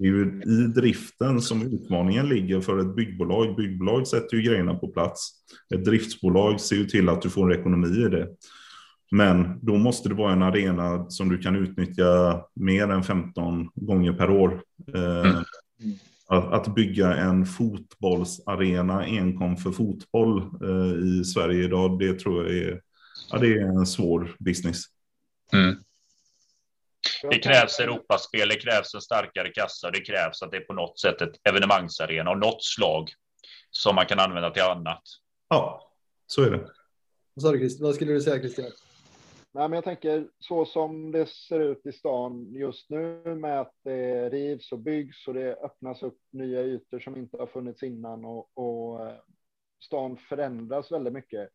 det är ju i driften som utmaningen ligger för ett byggbolag. Byggbolag sätter ju grejerna på plats. Ett driftsbolag ser ju till att du får ekonomi i det. Men då måste det vara en arena som du kan utnyttja mer än 15 gånger per år. Eh, mm. Att, att, bygga en fotbollsarena enkom för fotboll eh, i Sverige idag, det tror jag är, ja, det är en svår business. Mm. Det krävs Europaspel, det krävs en starkare kassa, det krävs att det är på något sätt ett evenemangsarena av något slag som man kan använda till annat. Ja, så är det. Vad skulle du säga Christian? Nej, men jag tänker så som det ser ut i stan just nu med att det rivs och byggs och det öppnas upp nya ytor som inte har funnits innan och, och eh, stan förändras väldigt mycket.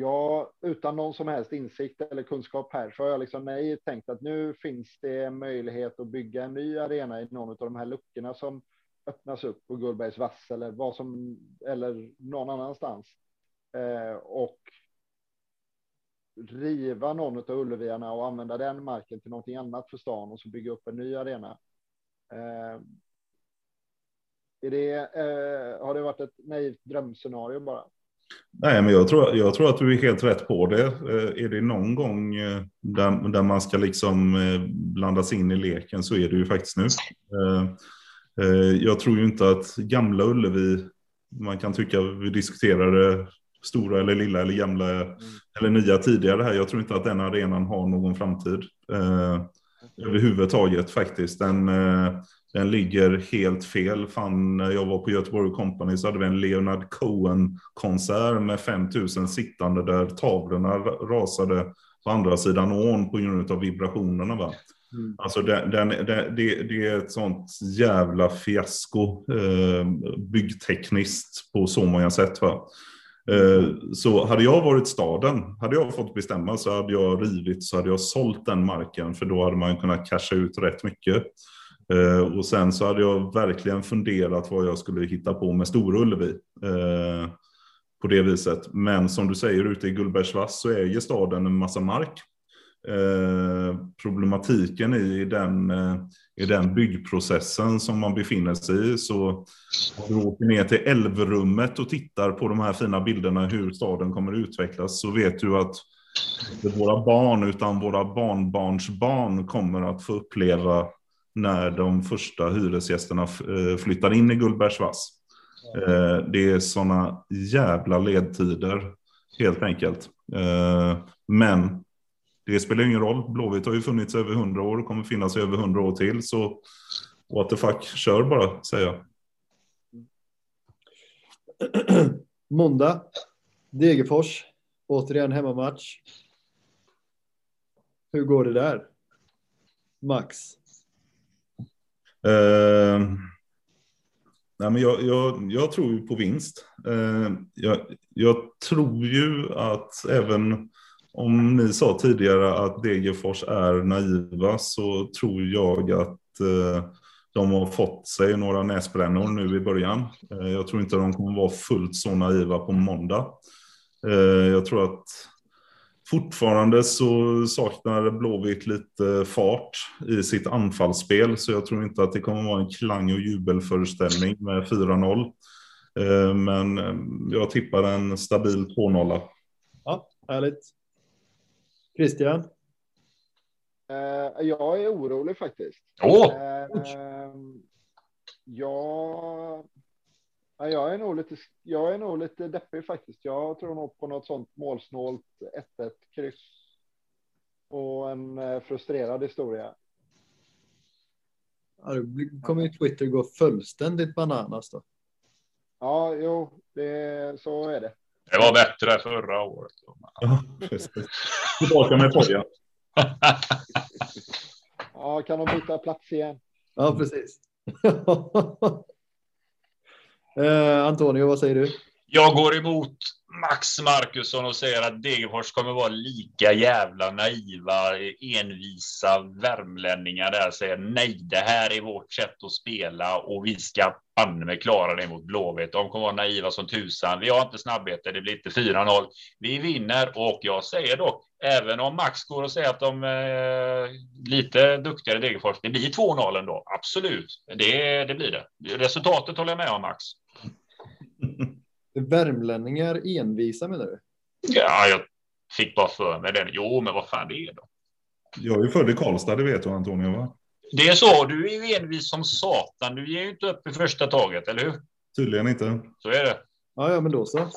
Ja, utan någon som helst insikt eller kunskap här så har jag liksom nej tänkt att nu finns det möjlighet att bygga en ny arena i någon av de här luckorna som öppnas upp på Gullbergs vass eller vad som eller någon annanstans. Eh, och riva någon av Ulleviarna och använda den marken till någonting annat för stan och så bygga upp en ny arena. Eh, är det, eh, har det varit ett naivt drömscenario bara? Nej, men jag tror, jag tror att du är helt rätt på det. Eh, är det någon gång eh, där, där man ska liksom eh, blandas in i leken så är det ju faktiskt nu. Jag tror ju inte att gamla Ullevi, man kan tycka vi diskuterade stora eller lilla eller gamla mm. eller nya tidigare här. Jag tror inte att den arenan har någon framtid eh, överhuvudtaget faktiskt. Den, eh, den ligger helt fel. Fan, när jag var på Göteborg Company så hade vi en Leonard Cohen-konsert med 5000 sittande där tavlorna rasade på andra sidan ån på grund av vibrationerna. Va? Mm. Alltså den, den, det, det, är ett sånt jävla fiasko eh, byggtekniskt på så många sätt. Va? Eh, så hade jag varit staden, hade jag fått bestämma så hade jag rivit så hade jag sålt den marken för då hade man kunnat casha ut rätt mycket. Eh, och sen så hade jag verkligen funderat vad jag skulle hitta på med Stora Ullevi. Eh, på det viset. Men som du säger ute i Gullbergsvass så äger staden en massa mark. Eh, problematiken i den eh, i den byggprocessen som man befinner sig i. Så om du åker ner till älvrummet och tittar på de här fina bilderna hur staden kommer att utvecklas så vet du att inte våra barn utan våra barnbarns barn kommer att få uppleva när de första hyresgästerna eh, flyttar in i Gullbergsvass. Eh, det är sådana jävla ledtider helt enkelt. Eh, men det spelar ingen roll. Blåvitt har ju funnits över hundra år och kommer finnas i över hundra år till. Så what the fuck, kör bara, säger jag. Måndag, Degerfors, återigen hemmamatch. Hur går det där? Max? Eh, nej men jag, jag, jag, tror ju på vinst. Eh, jag, jag tror ju att även om ni sa tidigare att Degerfors är naiva så tror jag att eh, de har fått sig några näsbrännor nu i början. Eh, jag tror inte de kommer vara fullt så naiva på måndag. Eh, jag tror att fortfarande så saknar Blåvitt lite fart i sitt anfallsspel, så jag tror inte att det kommer vara en klang och jubelföreställning med 4-0. Men jag tippar en stabil 2-0. Ja, härligt. Christian? Uh, jag är orolig faktiskt. Oh. Uh, jag, jag, är nog lite, jag är nog lite deppig faktiskt. Jag tror nog på något sånt målsnålt 1-1 kryss. Och en uh, frustrerad historia. Ja, då kommer ju Twitter gå fullständigt bananas då. Ja, jo, det, så är det. Det var bättre förra året. Ja, Tillbaka med poja. ja, kan de byta plats igen? Ja, precis. eh, Antonio, vad säger du? Jag går emot Max Markusson och säger att Degerfors kommer vara lika jävla naiva, envisa värmlänningar där säger nej, det här är vårt sätt att spela och vi ska banne med klara det mot Blåvitt. De kommer vara naiva som tusan. Vi har inte snabbheter, det blir inte 4-0. Vi vinner och jag säger dock, även om Max går och säger att de är lite duktigare Degerfors, det blir 2-0 ändå. Absolut, det, det blir det. Resultatet håller jag med om Max. Värmlänningar envisa menar du? Ja, jag fick bara för mig den. Jo, men vad fan det är då? Jag är ju född i Karlstad, det vet du Antonio va? Det är så. Du är ju envis som satan. Du ger ju inte upp i första taget, eller hur? Tydligen inte. Så är det. Ja, ja, men då så.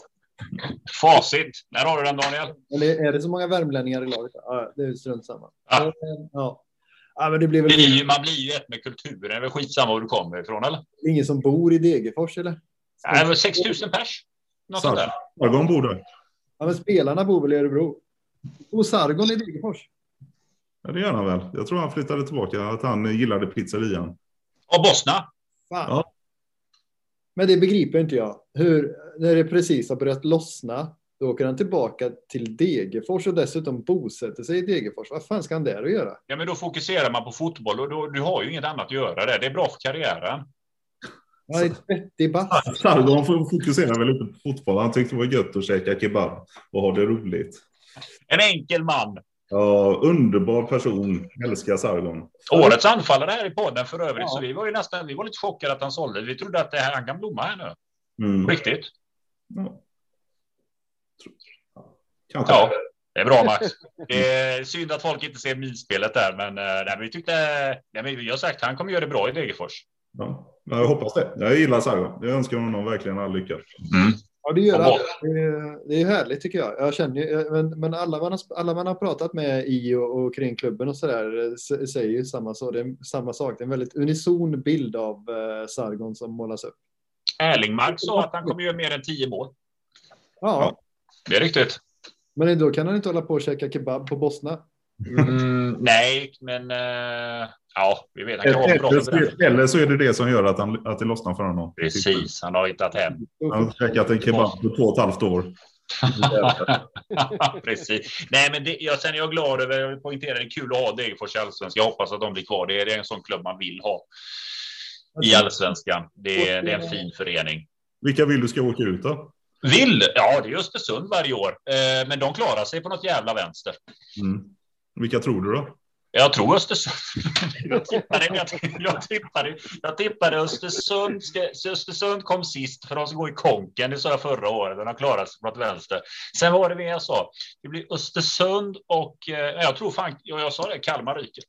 Facit. När har du den Daniel? Eller är det så många värmlänningar i laget? Ja, det är strunt samma. Ja. ja. Ja, men det blir väl... Man blir ju ett med kulturen. Det är väl skitsamma var du kommer ifrån, eller? Ingen som bor i Degerfors, eller? Nej, men 6 000 pers. Något sånt där. Sargon bor där. Ja, men spelarna bor väl i Örebro? Bor Sargon i Degerfors? Ja, det gör han väl. Jag tror han flyttade tillbaka, att han gillade pizzerian. Och Bosna. Fan. Ja. Men det begriper inte jag. Hur, när det precis har börjat lossna, då åker han tillbaka till Degerfors och dessutom bosätter sig i Degerfors. Vad fan ska han där och göra? Ja, men då fokuserar man på fotboll och då, du har ju inget annat att göra där. Det är bra för karriären. Är 30 bast. Sargon fokuserar väl lite på fotboll. Han tyckte det var gött att käka kebab och ha det roligt. En enkel man. Ja, underbar person. Älskar Sargon. Årets anfallare här i podden för övrigt, ja. så vi var ju nästan vi var lite chockade att han sålde. Vi trodde att det här, han kan blomma här nu. Mm. Riktigt. Ja. Kanske. Ja, det är bra Max. Det är synd att folk inte ser minspelet där, men, eh, nej, vi tyckte. Nej, men vi har sagt att han kommer göra det bra i Degerfors. Ja, jag hoppas det. Jag gillar Sargon. Jag önskar honom verkligen all lycka. Mm. Ja, det gör det. Det är härligt tycker jag. jag känner, men men alla, man har, alla man har pratat med i och, och kring klubben och så där säger ju samma, så, det är samma sak. Det är en väldigt unison bild av eh, Sargon som målas upp. Erlingmark sa att han kommer göra mer än tio mål. Ja. ja. Det är riktigt. Men då kan han inte hålla på och käka kebab på Bosna. Mm, nej, men uh, ja, vi vet. Han kan eller, eller så är det det som gör att, han, att det lossnar för honom. Precis, han har hittat hem. Han har käkat en kebab på två och ett halvt år. Precis. Nej, men det, jag, sen är jag glad över, jag vill poängtera, det är kul att ha Degerfors i allsvenskan. Jag hoppas att de blir kvar. Det är en sån klubb man vill ha i allsvenskan. Det, är, det är en fin förening. Vilka vill du ska åka ut då? Vill? Ja, det är Östersund varje år, eh, men de klarar sig på något jävla vänster. Mm. Vilka tror du då? Jag tror Östersund. jag, tippade, jag, jag, tippade, jag tippade Östersund. Östersund kom sist för de ska gå i konken. Det sa jag förra året. Den har klarat sig något vänster. Sen var det vad jag sa. Det blir Östersund och eh, jag tror fan, jag sa det, Kalmar ryker.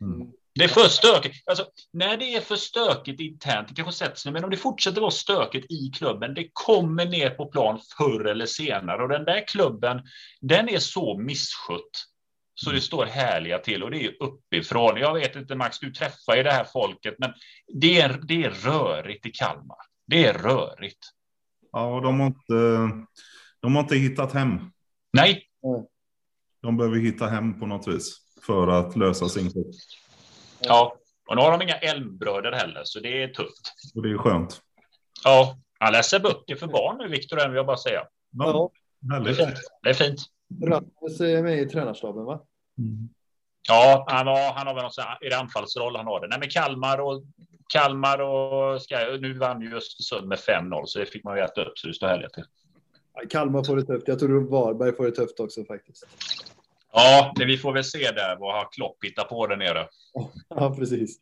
Mm. Det är för stökigt. Alltså, när det är för stökigt internt, det kanske sätter sig, men om det fortsätter vara stökigt i klubben, det kommer ner på plan förr eller senare. Och den där klubben, den är så misskött så det står härliga till och det är uppifrån. Jag vet inte Max, du träffar ju det här folket, men det är, det är rörigt i Kalmar. Det är rörigt. Ja, de har inte, de har inte hittat hem. Nej. De behöver hitta hem på något vis för att lösa sin klubb. Ja, och nu har de inga Elmbröder heller, så det är tufft. Och det är skönt. Ja, han läser böcker för barn nu, Viktor, vill jag bara säga. Ja. Det är fint. Det är fint. Rasmus är med i tränarstaben, va? Mm. Ja, han, var, han har väl någon är det anfallsroll han har det. Nej, men Kalmar och Kalmar och ska, nu vann ju Östersund med 5-0, så det fick man ju äta upp, så det står härligt till. Kalmar får det tufft. Jag tror Varberg får det tufft också faktiskt. Ja, det vi får väl se där vad har Klopp hittat på där nere. Ja, precis.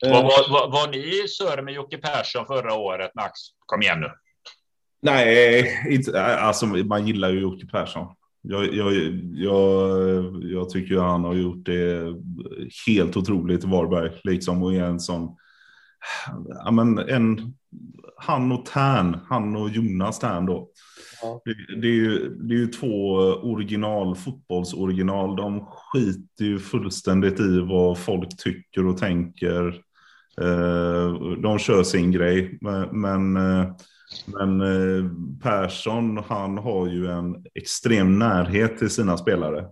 Var, var, var, var ni sör med Jocke Persson förra året, Max? Kom igen nu. Nej, inte, alltså man gillar ju Jocke Persson. Jag, jag, jag, jag tycker han har gjort det helt otroligt i Varberg, liksom och är en sån. Ja, men en, han och Tern, han och Jonas Tern då. Ja. Det, det, är ju, det är ju två original, fotbollsoriginal. De skiter ju fullständigt i vad folk tycker och tänker. Eh, de kör sin grej, men, men eh, Persson, han har ju en extrem närhet till sina spelare.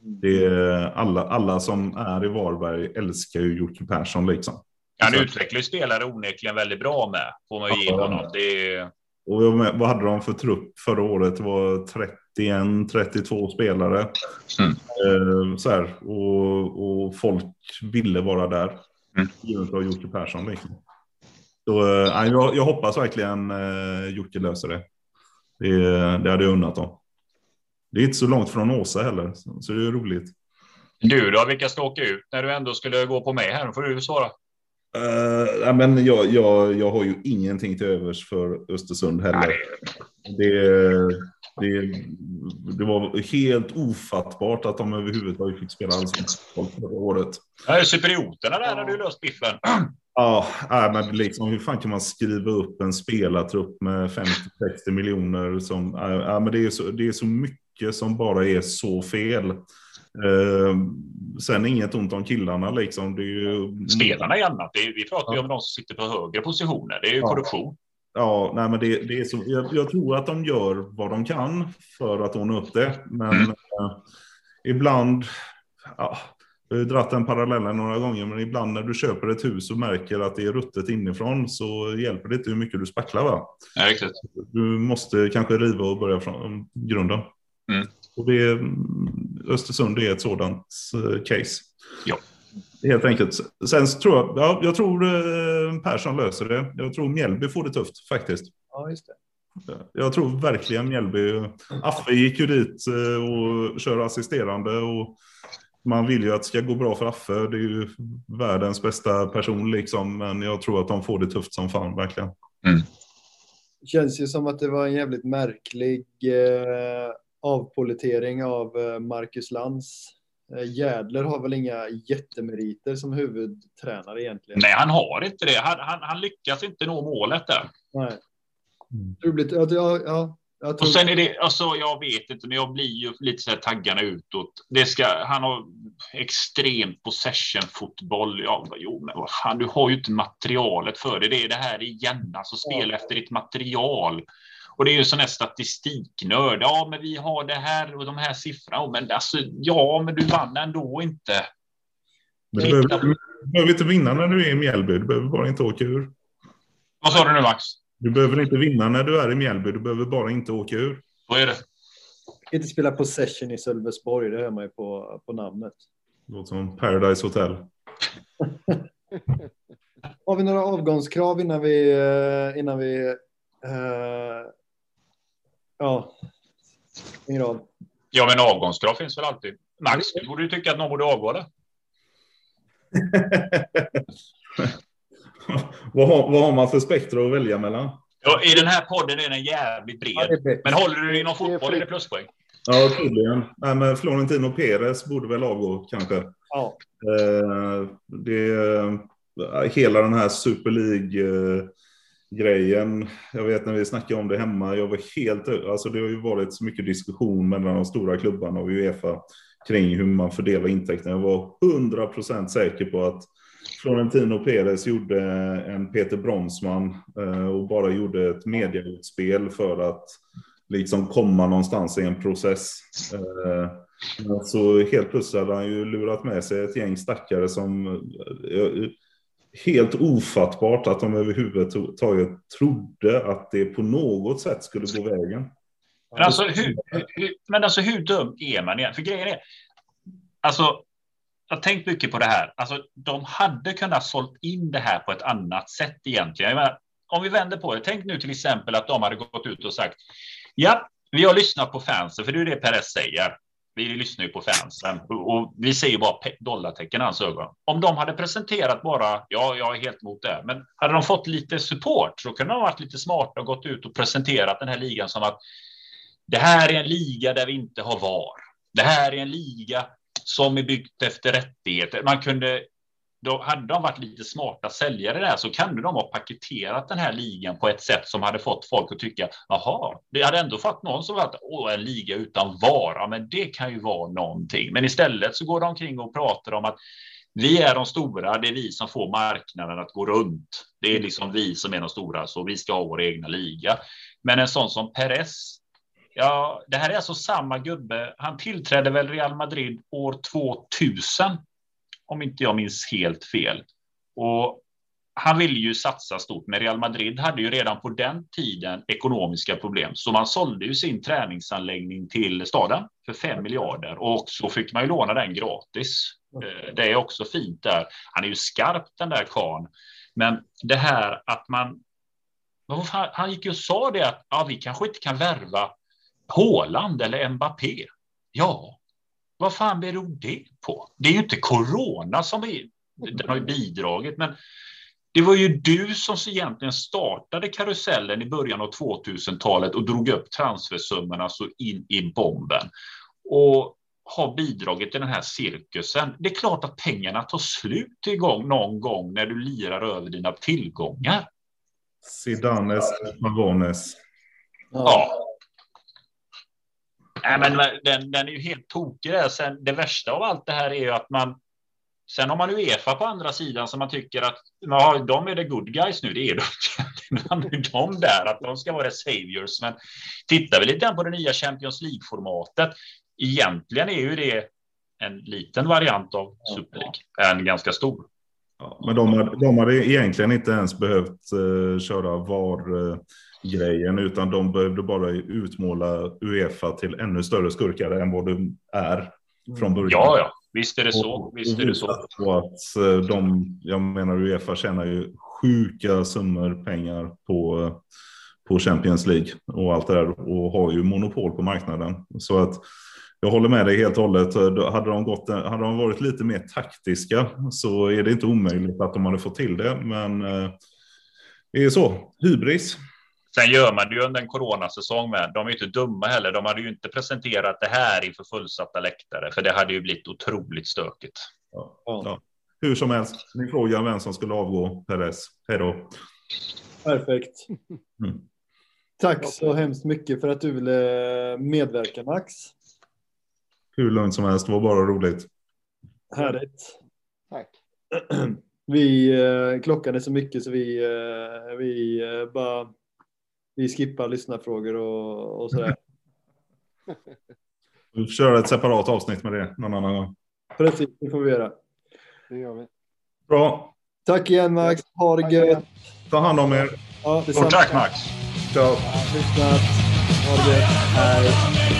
Det är alla, alla som är i Varberg älskar ju Jocke Persson liksom. Han utvecklar ju spelare onekligen väldigt bra med, får man ju ge honom. Det är... och vad hade de för trupp förra året? Det var 31, 32 spelare. Mm. Eh, så här, och, och folk ville vara där. Mm. Givet av Jocke Persson. Liksom. Så, eh, jag, jag hoppas verkligen eh, Jocke löser det. Det, det hade jag unnat dem. Det är inte så långt från Åsa heller, så det är roligt. Du då, vilka ska åka ut när du ändå skulle gå på mig här? Nu får du svara. Uh, men jag, jag, jag har ju ingenting till övers för Östersund heller. Det, det, det var helt ofattbart att de överhuvudtaget fick spela allsvenskan förra året. Ja, cyprioterna där har du löst biffen. Ja, men liksom, hur fan kan man skriva upp en spelartrupp med 50-60 miljoner? Som, ja, men det, är så, det är så mycket som bara är så fel. Eh, sen inget ont om killarna liksom. Det är ju... Spelarna är annat. Är, vi pratar ju om de som sitter på högre positioner. Det är ju ja. korruption. Ja, nej, men det, det är så, jag, jag, tror att de gör vad de kan för att ordna upp det. Men mm. eh, ibland, ja, jag har dragit den parallellen några gånger, men ibland när du köper ett hus och märker att det är ruttet inifrån så hjälper det inte hur mycket du spacklar. Va? Ja, riktigt. Du måste kanske riva och börja från grunden. Mm. Och det, Östersund är ett sådant eh, case. Ja. Helt enkelt. Sen tror jag, ja, jag tror eh, Persson löser det. Jag tror Mjällby får det tufft faktiskt. Ja, just det. Jag tror verkligen Mjällby. Affe gick ju dit eh, och kör assisterande och man vill ju att det ska gå bra för Affe. Det är ju världens bästa person liksom, men jag tror att de får det tufft som fan verkligen. Mm. Det känns ju som att det var en jävligt märklig eh, avpolitering av eh, Marcus Lantz. Eh, Jädler har väl inga jättemeriter som huvudtränare egentligen. Nej, han har inte det. Han, han, han lyckas inte nå målet där. Nej. Mm. Ja, ja, Tror... Och sen är det, alltså jag vet inte, men jag blir ju lite så här taggarna utåt. Det ska, han har extremt possession fotboll. Ja, jo, men vad fan, du har ju inte materialet för det. Det är det här igen, alltså spela efter ditt material. Och det är ju sån här statistiknörd. Ja, men vi har det här och de här siffrorna. Men alltså, ja, men du vann ändå inte. Du behöver, du behöver inte vinna när du är i Mjällby. Du behöver bara inte åka ur. Vad sa du nu, Max? Du behöver inte vinna när du är i Mjällby. Du behöver bara inte åka ur. Vad är det? Inte spela possession i Sölvesborg. Det hör man ju på, på namnet. Låter som Paradise Hotel. Har vi några avgångskrav innan vi, eh, innan vi uh, Ja, ingen roll. Ja, men avgångskrav finns väl alltid. Max, du borde ju tycka att någon borde avgå det. vad, har, vad har man för spektra att välja mellan? Ja, I den här podden är den jävligt bred. Ja, men håller du dig inom fotboll är det pluspoäng. Ja, tydligen. Nej, men Florentino Perez borde väl avgå kanske. Ja. Eh, det, hela den här Super League eh, grejen. Jag vet när vi snackade om det hemma, jag var helt, alltså det har ju varit så mycket diskussion mellan de stora klubbarna och Uefa kring hur man fördelar intäkterna. Jag var hundra procent säker på att Florentino Perez gjorde en Peter Bromsman eh, och bara gjorde ett mediautspel för att liksom komma någonstans i en process. Så helt plötsligt hade han ju lurat med sig ett gäng stackare som eh, helt ofattbart att de överhuvudtaget trodde att det på något sätt skulle gå vägen. Men alltså hur, hur, men alltså, hur dum är man egentligen? För grejen är, alltså, jag har tänkt mycket på det här. Alltså, de hade kunnat sålt in det här på ett annat sätt egentligen. Menar, om vi vänder på det, tänk nu till exempel att de hade gått ut och sagt ja, vi har lyssnat på fansen, för det är det Peres säger. Vi lyssnar ju på fansen och vi ser ju bara dollartecken i hans ögon. Om de hade presenterat bara, ja, jag är helt emot det, men hade de fått lite support så kunde de varit lite smarta och gått ut och presenterat den här ligan som att det här är en liga där vi inte har VAR. Det här är en liga som är byggt efter rättigheter. Man kunde då hade de varit lite smarta säljare där så kunde de ha paketerat den här ligan på ett sätt som hade fått folk att tycka jaha, det hade ändå fått någon som varit åh, en liga utan vara, men det kan ju vara någonting. Men istället så går de omkring och pratar om att vi är de stora, det är vi som får marknaden att gå runt. Det är liksom vi som är de stora, så vi ska ha vår egna liga. Men en sån som Perez, ja, det här är alltså samma gubbe. Han tillträdde väl Real Madrid år 2000 om inte jag minns helt fel. Och han ville ju satsa stort, men Real Madrid hade ju redan på den tiden ekonomiska problem, så man sålde ju sin träningsanläggning till staden för 5 miljarder och så fick man ju låna den gratis. Eh, det är också fint där. Han är ju skarp den där karln, men det här att man. Han gick ju och sa det att ja, vi kanske inte kan värva Håland eller Mbappé. Ja, vad fan beror det på? Det är ju inte corona som är, den har bidragit, men det var ju du som egentligen startade karusellen i början av 2000-talet och drog upp transfersummorna så in i bomben och har bidragit till den här cirkusen. Det är klart att pengarna tar slut igång någon gång när du lirar över dina tillgångar. Sidanes Magones. Ja. Nej, men den, den är ju helt tokig. Där. Sen, det värsta av allt det här är ju att man Sen har man Uefa på andra sidan som man tycker att ja, de är the good guys nu. Det är de, de där, att de ska vara saviors. Men tittar vi lite på det nya Champions League-formatet. Egentligen är ju det en liten variant av Super League, en ganska stor. Ja, men de, de hade egentligen inte ens behövt uh, köra VAR. Uh, grejen, utan de behövde bara utmåla Uefa till ännu större skurkar än vad de är från början. Ja, ja. Visst är det så. Visst är det så. att eh, de, jag menar Uefa tjänar ju sjuka summor pengar på, på Champions League och allt det där och har ju monopol på marknaden. Så att jag håller med dig helt och hållet. Hade de, gått, hade de varit lite mer taktiska så är det inte omöjligt att de hade fått till det. Men eh, det är så. Hybris. Sen gör man det ju under en coronasäsong med. De är inte dumma heller. De hade ju inte presenterat det här inför fullsatta läktare, för det hade ju blivit otroligt stökigt. Ja, ja. Hur som helst, ni frågar vem som skulle avgå, Perez. Hej då. Perfekt. Mm. Tack så hemskt mycket för att du ville medverka, Max. Hur lugnt som helst, det var bara roligt. Härligt. Tack. Vi, eh, klockan är så mycket så vi, eh, vi eh, bara vi skippar lyssnarfrågor och, och sådär. Vi får köra ett separat avsnitt med det någon annan gång. Precis, det får vi göra. Det gör vi. Bra. Tack igen Max. Ha det gött. Ta hand om er. Ja, tack Max. Ciao. Ha det gött. Hej.